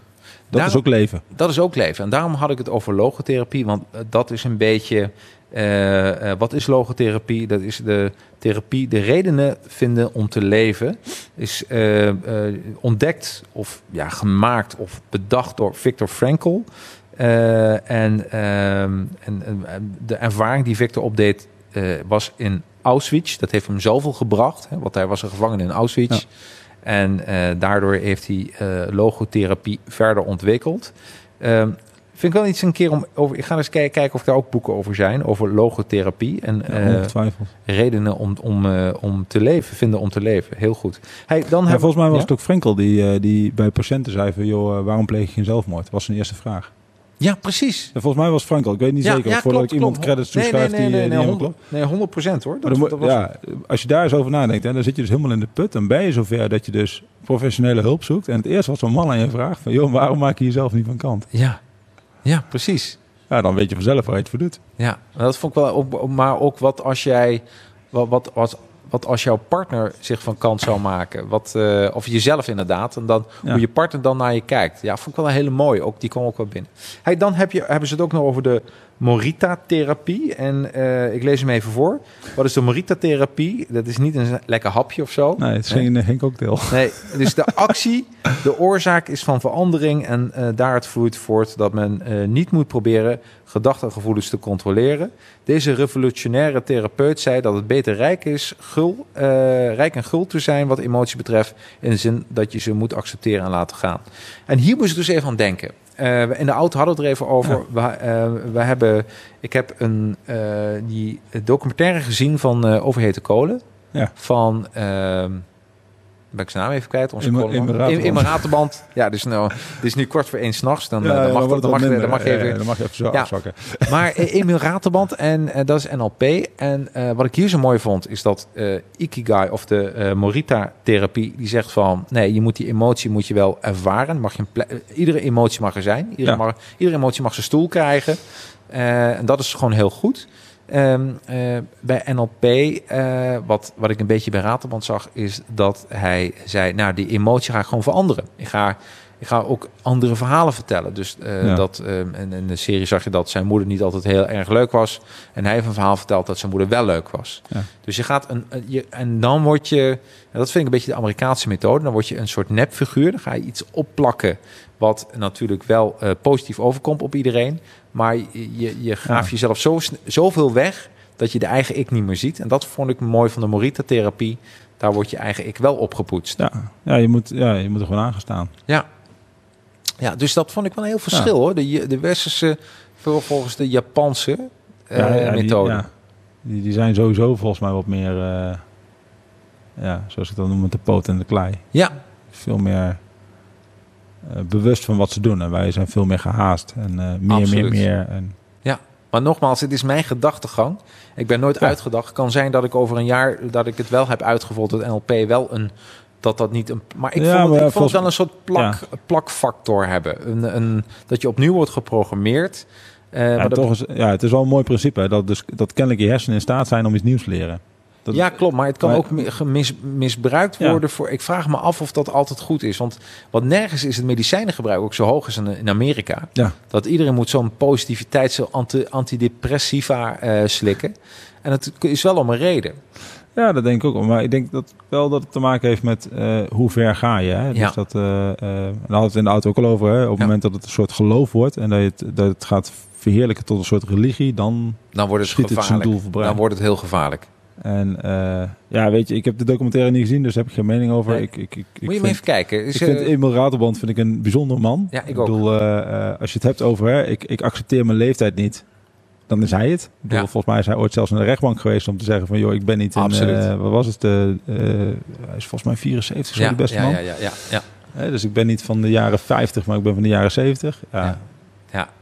Dat daarom, is ook leven. Dat is ook leven. En daarom had ik het over logotherapie. Want dat is een beetje... Uh, uh, wat is logotherapie? Dat is de therapie, de redenen vinden om te leven. Is uh, ontdekt of ja, gemaakt of bedacht door Viktor Frankl. en, ehm, en de ervaring die Viktor opdeed was in Auschwitz. Dat heeft hem zoveel gebracht, hè, want hij was een gevangene in Auschwitz. Ja. En uh, daardoor heeft hij uh, logotherapie verder ontwikkeld. Uh, vind ik wel iets een keer om over. Ik ga eens kijken, of daar ook boeken over zijn. Over logotherapie. En ja, redenen om, om, om te leven, vinden om te leven. Heel goed. Hey, dan ja, volgens mij was ja? het ook Frenkel die, die bij patiënten zei van joh, waarom pleeg je geen zelfmoord? was zijn eerste vraag. Ja, precies. En volgens mij was Frank al. Ik weet niet zeker. Ja, voordat ik iemand credits toeschrijf nee, nee, nee, die, nee, die 100, nee, 100 procent hoor. Dat, dat, was ja, als je daar eens over nadenkt, hè, dan zit je dus helemaal in de put. Dan ben je zover dat je dus professionele hulp zoekt. En het eerste wat zo'n man aan je vraagt, van joh, waarom maak je jezelf niet van kant? Ja, ja precies. Ja, dan weet je vanzelf waar je het voor doet. Ja, dat vond ik wel ook, maar ook wat als jij, wat, wat, wat wat als jouw partner zich van kant zou maken, wat, uh, of jezelf inderdaad, en dan ja. hoe je partner dan naar je kijkt. Ja, vond ik wel een hele mooie. Ook die kwam ook wel binnen. Hey, dan heb je, hebben ze het ook nog over de Morita-therapie. En uh, ik lees hem even voor. Wat is de Morita-therapie? Dat is niet een lekker hapje of zo. Nee, het is geen, geen cocktail. Nee, dus de actie, de oorzaak is van verandering. En uh, daaruit vloeit voort dat men uh, niet moet proberen gedachten en gevoelens te controleren. Deze revolutionaire therapeut zei dat het beter rijk is, gul, rijk en gul te zijn wat emotie betreft. In de zin dat je ze moet accepteren en laten gaan. En hier moest ik dus even aan denken. Uh, in de auto hadden we het er even over. Ja. We, uh, we, hebben, ik heb een, uh, die documentaire gezien van Overhete Kolen. Ja. Van ehm, ben ik zijn naam even kwijt. Onze mijn ratenband. Ja, dus nou, het is nu kwart voor één s'nachts. Dan, ja, dan, mag, dan, dan, mag, dan, mag je even, ja, dan mag je even zo afzakken. Maar in mijn ratenband, en uh, dat is NLP. En uh, wat ik hier zo mooi vond, is dat uh, Ikigai of de Morita-therapie, die zegt van, nee, je moet die emotie moet je wel ervaren. Mag je een iedere emotie mag er zijn. Iedere, mag, iedere emotie mag zijn stoel krijgen. en dat is gewoon heel goed. Um, uh, bij NLP, uh, wat, wat ik een beetje bij Raterband zag, is dat hij zei: Nou, die emotie ga ik gewoon veranderen. Ik ga, ik ga ook andere verhalen vertellen. Dus uh, ja. dat, um, en in de serie zag je dat zijn moeder niet altijd heel erg leuk was. En hij heeft een verhaal verteld dat zijn moeder wel leuk was. Ja. Dus je gaat een, je, en dan word je, en dat vind ik een beetje de Amerikaanse methode, dan word je een soort nepfiguur. Dan ga je iets opplakken wat natuurlijk wel uh, positief overkomt op iedereen. Maar je, je graaft ja. jezelf zo, zoveel weg dat je de eigen ik niet meer ziet. En dat vond ik mooi van de Morita-therapie. Daar wordt je eigen ik wel opgepoetst. Ja, ja, je, moet, ja je moet er gewoon aangestaan. Ja. ja, dus dat vond ik wel een heel verschil ja. hoor. De, de westerse volgens de Japanse uh, ja, methode. Die, die, die, zijn sowieso volgens mij wat meer, uh, ja, zoals ik dat noem, met de poot en de klei. Ja. Veel meer bewust van wat ze doen. En wij zijn veel meer gehaast en uh, meer, Absoluut. meer, meer. En... Ja, maar nogmaals, het is mijn gedachtegang. Ik ben nooit ja. uitgedacht. kan zijn dat ik over een jaar dat ik het wel heb uitgevoerd dat NLP wel een dat dat niet een. Maar ik ja, vond, het, ik vond het wel een soort plak, ja. plakfactor hebben. Een, een, dat je opnieuw wordt geprogrammeerd. Uh, ja, toch is, ja, het is wel een mooi principe. Hè, dat, dus, dat kennelijk je hersenen in staat zijn om iets nieuws te leren. Dat ja, klopt. Maar het kan maar, ook mis, misbruikt worden. Ja. Voor, ik vraag me af of dat altijd goed is. Want wat nergens is het medicijnengebruik ook zo hoog is in, Amerika. Ja. Dat iedereen moet zo'n positiviteit, zo anti, antidepressiva uh, slikken. En het is wel om een reden. Ja, dat denk ik ook. Maar ik denk dat wel dat het te maken heeft met uh, hoe ver ga je. Hè? Dus ja. dat, uh, uh, daar hadden het in de auto ook al over. Hè? Op het ja. moment dat het een soort geloof wordt en dat, je het, dat het gaat verheerlijken tot een soort religie, dan, dan wordt het gevaarlijk. Het doel dan wordt het heel gevaarlijk. En uh, ja, weet je, ik heb de documentaire niet gezien, dus heb ik geen mening over. Nee. Ik, ik, ik, Moet je even kijken. Is, ik vind Emil Ratelband vind ik een bijzonder man. Ja, ik, ik ook. bedoel, uh, als je het hebt over, hè, ik, ik accepteer mijn leeftijd niet, dan is hij het. Ik bedoel, ja. Volgens mij is hij ooit zelfs naar de rechtbank geweest om te zeggen van, joh, ik ben niet in, uh, wat was het, hij is volgens mij 74, zo ja, de beste ja, man. Ja, ja, ja, ja. Dus ik ben niet van de jaren 50, maar ik ben van de jaren 70. Ja.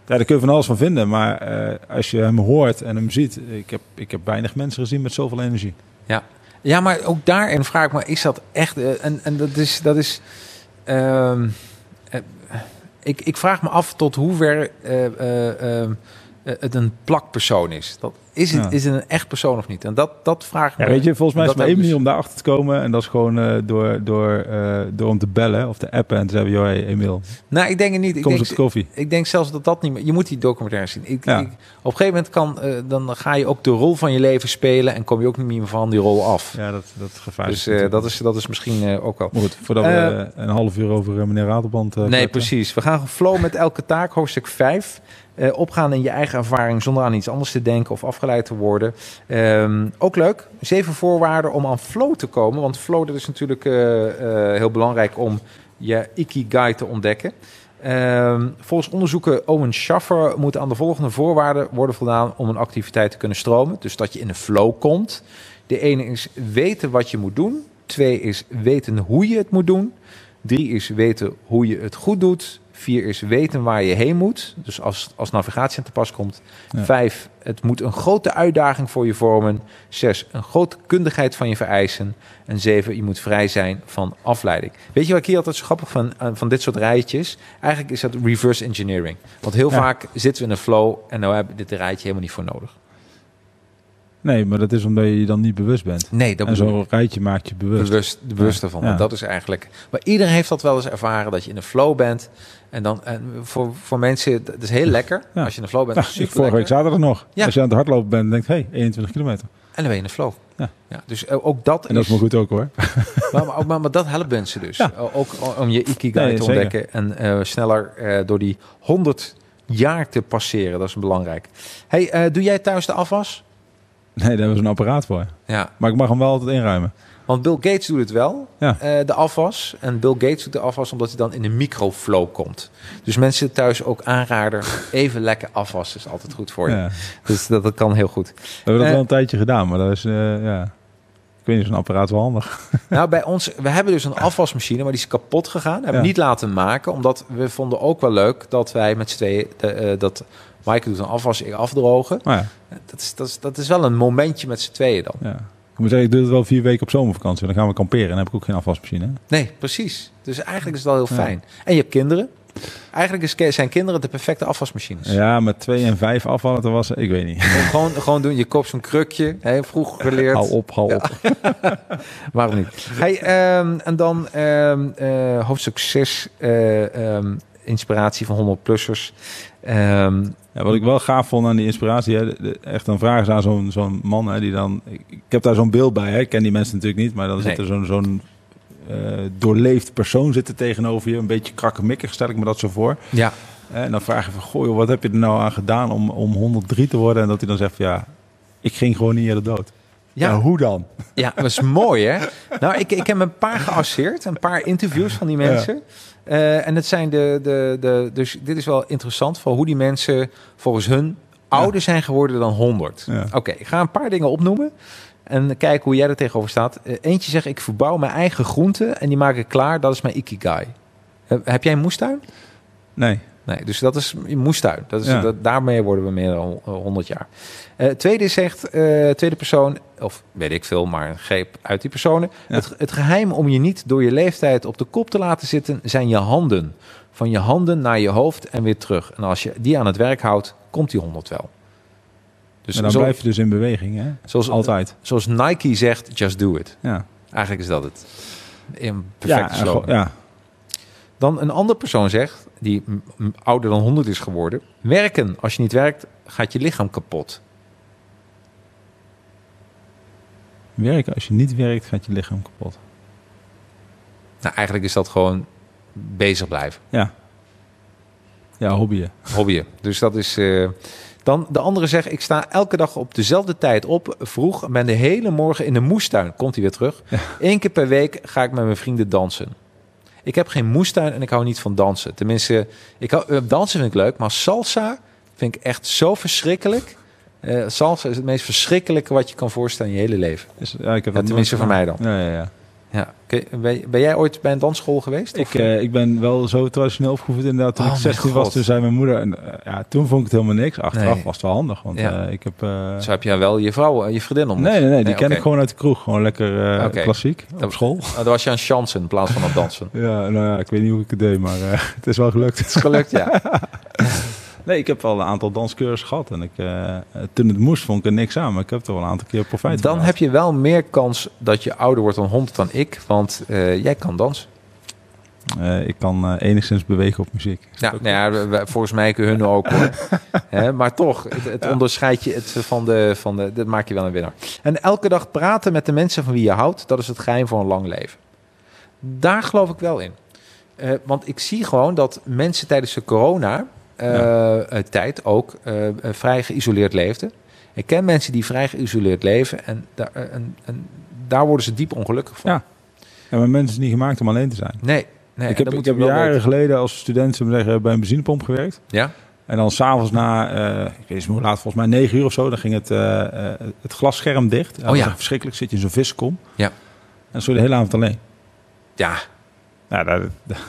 Ja. Daar kun je van alles van vinden. Maar uh, als je hem hoort en hem ziet, ik heb, ik heb weinig mensen gezien met zoveel energie. Ja, ja maar ook daarin vraag ik me, is dat echt... Uh, en, en dat is... Dat is uh, uh, ik, ik vraag me af tot hoever het een plakpersoon is. Dat, is, het, ja. is het een echt persoon of niet? En dat, dat vraag ja, me. Weet je, volgens mij is het maar één manier dus... om daarachter te komen. En dat is gewoon uh, door, door, uh, door om te bellen of te appen en te zeggen... joh, hey, Emiel, nou, ik denk het niet. Kom ik denk, eens op de koffie. Ik denk zelfs dat dat niet meer... Je moet die documentaire zien. Ik, ja. ik, op een gegeven moment kan... Uh, dan ga je ook de rol van je leven spelen... en kom je ook niet meer van die rol af. Ja, dat, dat is gevaarlijk. Dus dat, is, dat is misschien ook wel... Maar goed, voordat we een half uur over meneer Ratelband... nee, praten. precies. We gaan flow met elke taak, hoofdstuk 5... Uh, opgaan in je eigen ervaring zonder aan iets anders te denken of afgeleid te worden. Um, ook leuk. Zeven voorwaarden om aan flow te komen. Want flow dat is natuurlijk uh, uh, heel belangrijk om je ikigai te ontdekken. Um, volgens onderzoeken Owen Schaffer moet aan de volgende voorwaarden worden voldaan om een activiteit te kunnen stromen. Dus dat je in de flow komt. De ene is weten wat je moet doen. Twee is weten hoe je het moet doen. Drie is weten hoe je het goed doet. Vier is weten waar je heen moet. Dus als, als navigatie aan te pas komt. Ja. Vijf, het moet een grote uitdaging voor je vormen. Zes, een grote kundigheid van je vereisen. En zeven, je moet vrij zijn van afleiding. Weet je wat ik hier altijd zo grappig van, eh, van dit soort rijtjes? Eigenlijk is dat reverse engineering. Want heel Ja. vaak zitten we in een flow en nou hebben we dit rijtje helemaal niet voor nodig. Nee, maar dat is omdat je je dan niet bewust bent. Nee, dat en zo'n rijtje maakt je bewust. bewust, bewust ervan. Ja. Dat is eigenlijk. Maar iedereen heeft dat wel eens ervaren dat je in een flow bent. En dan en voor, voor mensen, dat is heel lekker. Ja. Als je in een flow bent, Ja, het super vorige week zaterdag nog. Ja. Als je aan het hardlopen bent, denk je, hey, 21 kilometer. En dan ben je in de flow. Ja. dus eh, ook dat En dat is maar goed ook hoor. Maar, maar, maar, maar dat helpt mensen dus. Ja. Ook om je ikigai Nee, te zeker. ontdekken en eh, sneller eh, door die 100 jaar te passeren. Dat is belangrijk. Hey, doe jij thuis de afwas? Nee, daar hebben ze een apparaat voor. Ja, Maar ik mag hem wel altijd inruimen. Want Bill Gates doet het wel, Ja. eh, de afwas. En Bill Gates doet de afwas omdat hij dan in de microflow komt. Dus mensen thuis ook aanrader, even lekker afwassen is altijd goed voor je. Ja. Dus dat, dat kan heel goed. We hebben dat Eh. wel een tijdje gedaan, maar dat is, eh, ja... Ik weet niet, zo'n apparaat wel handig. Nou, bij ons, we hebben dus een afwasmachine, maar die is kapot gegaan. Hebben we Ja. niet laten maken, omdat we vonden ook wel leuk dat wij met z'n tweeën, eh, dat Maaike doet een afwas, ik afdrogen. Maar ja, Dat is, dat, is, dat is wel een momentje met z'n tweeën dan. ja. Ik moet zeggen, ik doe het wel vier weken op zomervakantie. Dan gaan we kamperen en dan heb ik ook geen afwasmachine. Nee, precies. Dus eigenlijk is het wel heel Ja. fijn. En je hebt kinderen. Eigenlijk is, zijn kinderen de perfecte afwasmachines. Ja, met twee en vijf afvallen te wassen, ik weet niet. Gewoon, gewoon doen, je koopt zo'n krukje, hè, vroeger geleerd. Hou op, hou op. Waarom niet? Hey, ehm, en dan ehm, eh, hoofdstuk 6, eh, ehm, inspiratie van 100-plussers. Ehm, Ja, wat ik wel gaaf vond aan die inspiratie, hè, de- de- echt dan vragen ze aan zo'n zo'n man hè, die dan. Ik, ik heb daar zo'n beeld bij, hè. ik ken die mensen natuurlijk niet, maar dan Nee. zit er zo'n zo'n eh, doorleefd persoon zitten tegenover je, een beetje krakkemikkig, stel ik me dat zo voor. ja, En dan vraag je van, goh, joh, wat heb je er nou aan gedaan om, om 103 te worden? En dat hij dan zegt, van, ja, ik ging gewoon niet eerder dood. Ja. hoe dan? Ja, dat is mooi hè. Nou, ik, ik heb een paar geasseerd, een paar interviews van die mensen. Eh, en het zijn de, de, de, dus dit is wel interessant voor hoe die mensen volgens hun ouder zijn geworden dan 100. Ja. Oké, ik ga een paar dingen opnoemen en kijken hoe jij er tegenover staat. Eh, eentje zegt, ik verbouw mijn eigen groenten en die maak ik klaar. Dat is mijn ikigai. Heb, heb jij een moestuin? Nee. Nee, dus dat is moestuin. Dat is, Ja. dat, daarmee worden we meer dan eh, 100 jaar. Eh, tweede zegt, tweede persoon, of weet ik veel, maar een greep uit die personen. Ja. Het, het geheim om je niet door je leeftijd op de kop te laten zitten, zijn je handen. Van je handen naar je hoofd en weer terug. En als je die aan het werk houdt, komt die 100 wel. Dus en dan blijf je dus in beweging, hè? zoals, Altijd. zoals Nike zegt, just do it. Ja. Eigenlijk is dat het. Ja, perfecte slogan. gewoon- ja. Dan een andere persoon zegt, die ouder dan 100 is geworden: werken. Als je niet werkt, gaat je lichaam kapot. Werken, als je niet werkt, gaat je lichaam kapot. Nou, eigenlijk is dat gewoon bezig blijven. Ja. Ja, hobbyen. Hobbyen. Dus dat is. eh, Dan de andere zegt: ik sta elke dag op dezelfde tijd op, vroeg, en ben de hele morgen in de moestuin. Komt hij weer terug? Eén keer per week ga ik met mijn vrienden dansen. Ik heb geen moestuin en ik hou niet van dansen. Tenminste, ik hou, eh, dansen vind ik leuk, maar salsa vind ik echt zo verschrikkelijk. Eh, salsa is het meest verschrikkelijke wat je kan voorstellen in je hele leven. Dus, ja, ik heb Ja, dat tenminste voor mij dan. Ja, ja, ja. Ja. Ben, ben jij ooit bij een dansschool geweest? Ik, eh, ik ben wel zo traditioneel opgevoed inderdaad. Toen Oh, ik mijn 16 was, toen zei mijn moeder... En, eh, ja, toen vond ik het helemaal niks. Achteraf Nee. was het wel handig. Want Ja. ik heb... Zo heb je wel je vrouw, eh, je vriendin om. nee, nee, nee. Die ken ik gewoon uit de kroeg. Gewoon lekker klassiek. Dat- Op school. Oh, dan was je aan chansen in plaats van het dansen. Ja, nou ja, ik weet niet hoe ik het deed, maar het is wel gelukt. Het is gelukt, ja. Nee, ik heb wel een aantal danscursussen gehad. En ik, eh, toen het moest, vond ik er niks aan. Maar ik heb er wel een aantal keer profijt van Dan heb je wel meer kans dat je ouder wordt dan 100 dan ik. Want eh, jij kan dansen. Eh, ik kan enigszins bewegen op muziek. Ja, nou ja, we- volgens mij kunnen hun ook hoor. Hè, maar toch, het, het onderscheidt je het van de, van de... Dat maak je wel een winnaar. En elke dag praten met de mensen van wie je houdt. Dat is het geheim voor een lang leven. Daar geloof ik wel in. Want ik zie gewoon dat mensen tijdens de corona-tijd ook eh, eh, vrij geïsoleerd leefden. Ik ken mensen die vrij geïsoleerd leven en daar, eh, en, en daar worden ze diep ongelukkig van. Ja. Ja, maar mensen is niet gemaakt om alleen te zijn. Nee, nee. ik en heb, ik heb jaren weten. geleden als student zeggen, bij een benzinepomp gewerkt. Ja? En dan s'avonds na, eh, ik weet niet hoe laat, volgens mij negen uur of zo, dan ging het, eh, eh, het glasscherm dicht. Oh ja. Verschrikkelijk, zit je in zo'n viskom. Ja. En je de hele avond alleen. Ja. Ja, daar,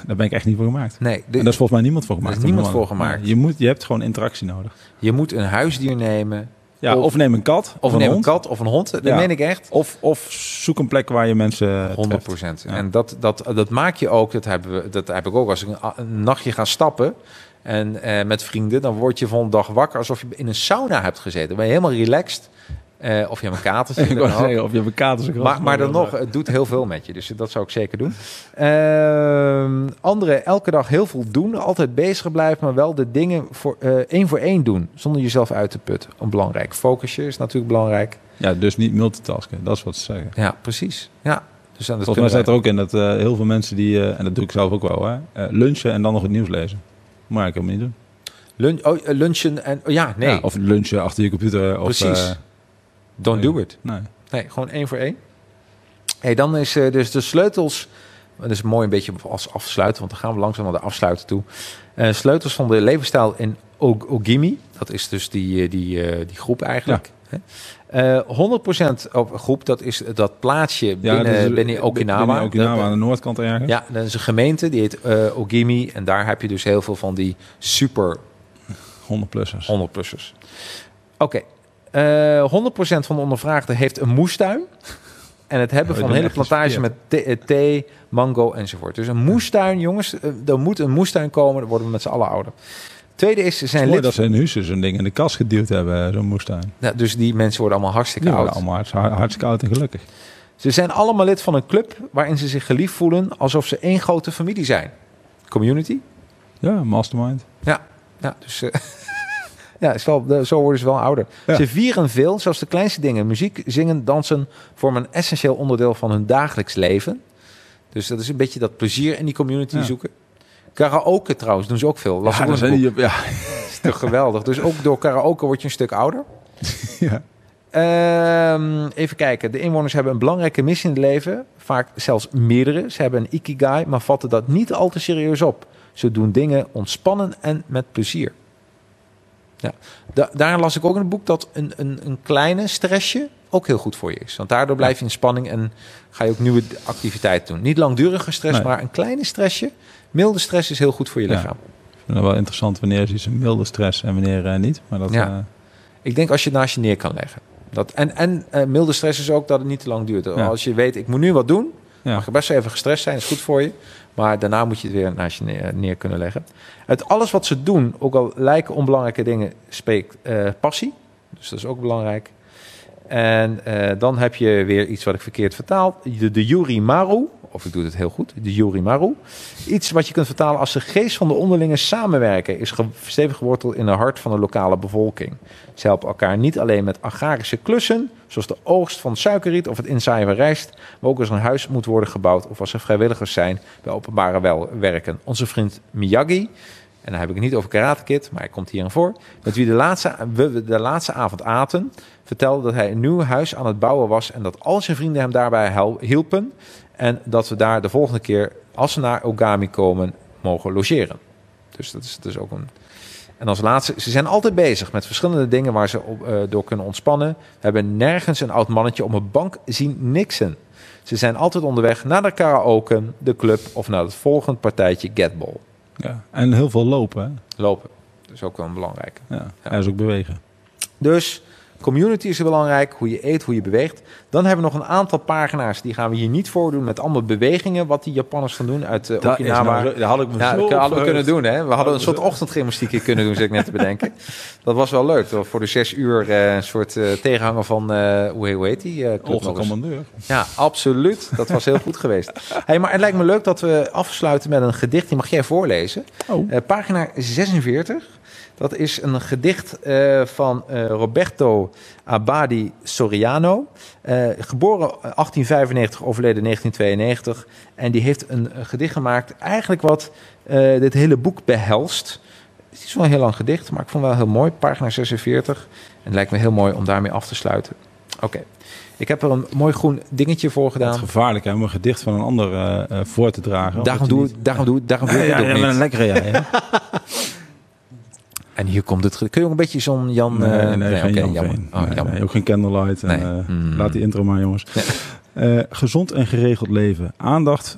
daar ben ik echt niet voor gemaakt. Nee, en daar is volgens mij niemand voor gemaakt. Er is niemand voor gemaakt. je, moet, je hebt gewoon interactie nodig. Je moet een huisdier nemen. Ja, of, neem een kat. Of, een neem hond. een kat of een hond. Dat Ja. meen ik echt. Of, of zoek een plek waar je mensen 100 treft. Ja. En dat, dat, dat maak je ook. Dat, hebben we, dat heb ik ook als ik een, een nachtje ga stappen. En eh, met vrienden, dan word je van een dag wakker alsof je in een sauna hebt gezeten. Dan ben je helemaal relaxed. Eh, of je hebt een katertje. Ik wou dan ook. zeggen, of je hebt een Maar, maar dan nog, het doet heel veel met je. Dus dat zou ik zeker doen. Ehm anderen elke dag heel veel doen. Altijd bezig blijven, maar wel de dingen voor, eh, één voor één doen. Zonder jezelf uit te putten. Een belangrijk. Focusje is natuurlijk belangrijk. Ja, dus niet multitasken. Dat is wat ze zeggen. Ja, precies. Ja. Dus dat Volgens mij staat er ook in dat eh, heel veel mensen die, en dat doe ik zelf ook wel, hè, lunchen en dan nog het nieuws lezen. Maar ik helemaal niet doen. wij- Lun- oh, lunchen en... oh ja, nee. Ja, of lunchen achter je computer. Of, Precies. eh, Don't do it. nee. Nee, gewoon één voor één. Hey, dan is eh, dus de sleutels... Dat is mooi een beetje als afsluiten, want dan gaan we langzaam naar de afsluiten toe. Eh, sleutels van de levensstijl in Og- Ogimi. Dat is dus die, eh, die, die groep eigenlijk. Eh 100% op groep, dat is dat plaatsje binnen, is, binnen Okinawa. binnen Okinawa Dat- aan de noordkant ergens. ja, dat is een gemeente, die heet Ogimi. En daar heb je dus heel veel van die super 100-plussers. 100-plussers. Oké. Eh 100% van de ondervraagden heeft een moestuin. En het hebben Ja, van een hele plantage met thee, eh, thee, mango enzovoort. Dus een moestuin, jongens. eh, Er moet een moestuin komen. Dan worden we met z'n allen ouder. Tweede is, ze zijn Mooi lid... dat ze in Hussen zo'n ding in de kast geduwd hebben, zo'n moestuin. Ja, dus die mensen worden allemaal hartstikke Die oud. worden allemaal hartstikke, hartstikke oud en gelukkig. Ze zijn allemaal lid van een club waarin ze zich geliefd voelen alsof ze één grote familie zijn. Community? Ja, mastermind. Ja, ja dus eh, ja, is wel, zo worden ze wel ouder. Ja. Ze vieren veel, zelfs de kleinste dingen. Muziek, zingen, dansen vormen een essentieel onderdeel van hun dagelijks leven. Dus dat is een beetje dat plezier in die community Ja. zoeken. Karaoke trouwens doen ze ook veel. Las Ja, dat zijn die, ja. Is toch geweldig. Dus ook door karaoke word je een stuk ouder. ja. Ehm, even kijken. De inwoners hebben een belangrijke missie in het leven. Vaak zelfs meerdere. Ze hebben een ikigai, maar vatten dat niet al te serieus op. Ze doen dingen ontspannen en met plezier. Ja. Da- daar las ik ook in het boek dat een, een, een kleine stressje ook heel goed voor je is. Want daardoor blijf je in spanning en ga je ook nieuwe activiteiten doen. Niet langdurige stress, Nee. maar een kleine stressje. Milde stress is heel goed voor je Ja. lichaam. Ik vind het wel interessant wanneer is iets een milde stress en wanneer eh, niet. Maar dat, Ja. eh, Ik denk als je het naast je neer kan leggen. Dat, en en eh, milde stress is ook dat het niet te lang duurt. Ja. Als je weet, ik moet nu wat doen, ja. mag je best even gestrest zijn, is goed voor je. Maar daarna moet je het weer naast je neer, neer kunnen leggen. Uit alles wat ze doen, ook al lijken onbelangrijke dingen, spreekt eh, passie. Dus dat is ook belangrijk. En eh, dan heb je weer iets wat ik verkeerd vertaal. De, de Yuri Maru, of ik doe het heel goed, de Yuri Maru. Iets wat je kunt vertalen als de geest van de onderlinge samenwerken is stevig geworteld in het hart van de lokale bevolking. Ze helpen elkaar niet alleen met agrarische klussen, zoals de oogst van suikerriet of het inzaaien van rijst, maar ook als een huis moet worden gebouwd of als er vrijwilligers zijn bij openbare werken. Onze vriend Miyagi, en dan heb ik het niet over Karate Kid, maar hij komt hierin voor, met wie de laatste, we de laatste avond aten, vertelde dat hij een nieuw huis aan het bouwen was en dat al zijn vrienden hem daarbij hielpen en dat we daar de volgende keer, als we naar Ogami komen, mogen logeren. Dus dat is, is ook een... En als laatste, ze zijn altijd bezig met verschillende dingen waar ze op, eh, door kunnen ontspannen. We hebben nergens een oud mannetje op een bank zien niksen. Ze zijn altijd onderweg naar de karaoke, de club of naar het volgende partijtje Getball. Ja. En heel veel lopen. Hè? Lopen. Dat is ook wel een belangrijke. Ja. En is ook bewegen. Dus community is belangrijk, hoe je eet, hoe je beweegt. Dan hebben we nog een aantal pagina's, die gaan we hier niet voordoen met allemaal bewegingen wat die Japanners gaan doen uit uh, Okinawa. dat had ik me Ja, zo dat hadden we kunnen doen. Hè? We hadden een soort zo- ochtendgymnastiek hier kunnen doen, zit ik net te bedenken. Dat was wel leuk. Voor de zes uur eh, een soort eh, tegenhanger van, hoe, hoe heet die? commandeur. Ja, absoluut. Dat was heel goed geweest. Hey, maar het lijkt me leuk dat we afsluiten met een gedicht. Die mag jij voorlezen. Oh. Pagina 46. Dat is een gedicht eh, van eh, Roberto Abadi Soriano. Eh, geboren 1895, overleden 1992. En die heeft een, gedicht gemaakt, eigenlijk wat dit hele boek behelst. Het is wel een heel lang gedicht, maar ik vond het wel heel mooi. Pagina 46. En het lijkt me heel mooi om daarmee af te sluiten. Oké. Ik heb er een mooi groen dingetje voor Het gedaan. gevaarlijk hè, om een gedicht van een ander voor te dragen. Daarom doe, ik- daarom doe, ik- daarom doe niet- ik Ja, het ja, ook ja, niet. een lekkere ja. En hier komt het. Kun je ook een beetje zo'n Jan... Nee, eh, nee, Jan jammer. Oh, Nee, jammer. ook geen candlelight. En, eh, Hmm. Laat die intro maar, jongens. Eh, gezond en geregeld leven. Aandacht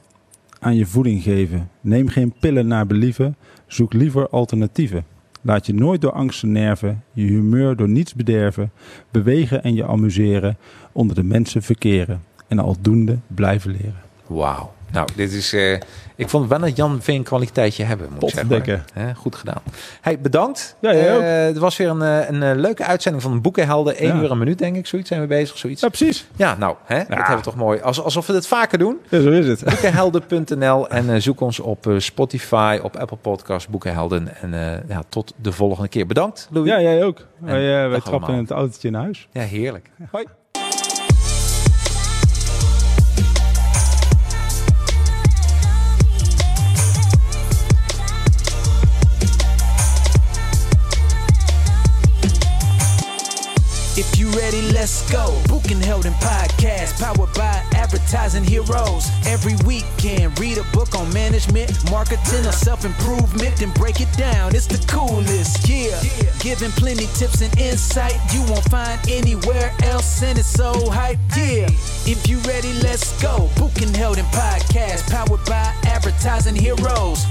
aan je voeding geven. Neem geen pillen naar believen. Zoek liever alternatieven. Laat je nooit door angsten nerven, je humeur door niets bederven, bewegen en je amuseren, onder de mensen verkeren en aldoende blijven leren. Wauw. Nou, dit is. Uh, ik vond wel dat Jan Veen kwaliteitje hebben. Moet ik zeggen. He, goed gedaan. Hey, bedankt. Ja, jij ook. Uh, het was weer een, eh, een, leuke uitzending van de Boekenhelden. 1 uur een minuut, denk ik. Zoiets zijn we bezig. Zoiets. Ja, precies. Ja, nou, hè, ja. dat hebben we toch mooi. alsof we het vaker doen. Ja, zo is het. Boekenhelden.nl en zoek ons op Spotify, op Apple Podcasts, Boekenhelden. En ja, tot de volgende keer. Bedankt, Louis. Ja, jij ook. wij, wij trappen in het autootje naar huis. Ja, heerlijk. Hoi. If you ready, let's go. Booking held in podcast, powered by advertising heroes. Every weekend, read a book on management, marketing, or self improvement, then break it down. It's the coolest, yeah. Giving plenty tips and insight you won't find anywhere else, and it's so hype, yeah. If you ready, let's go. Booking held in podcast, powered by advertising heroes.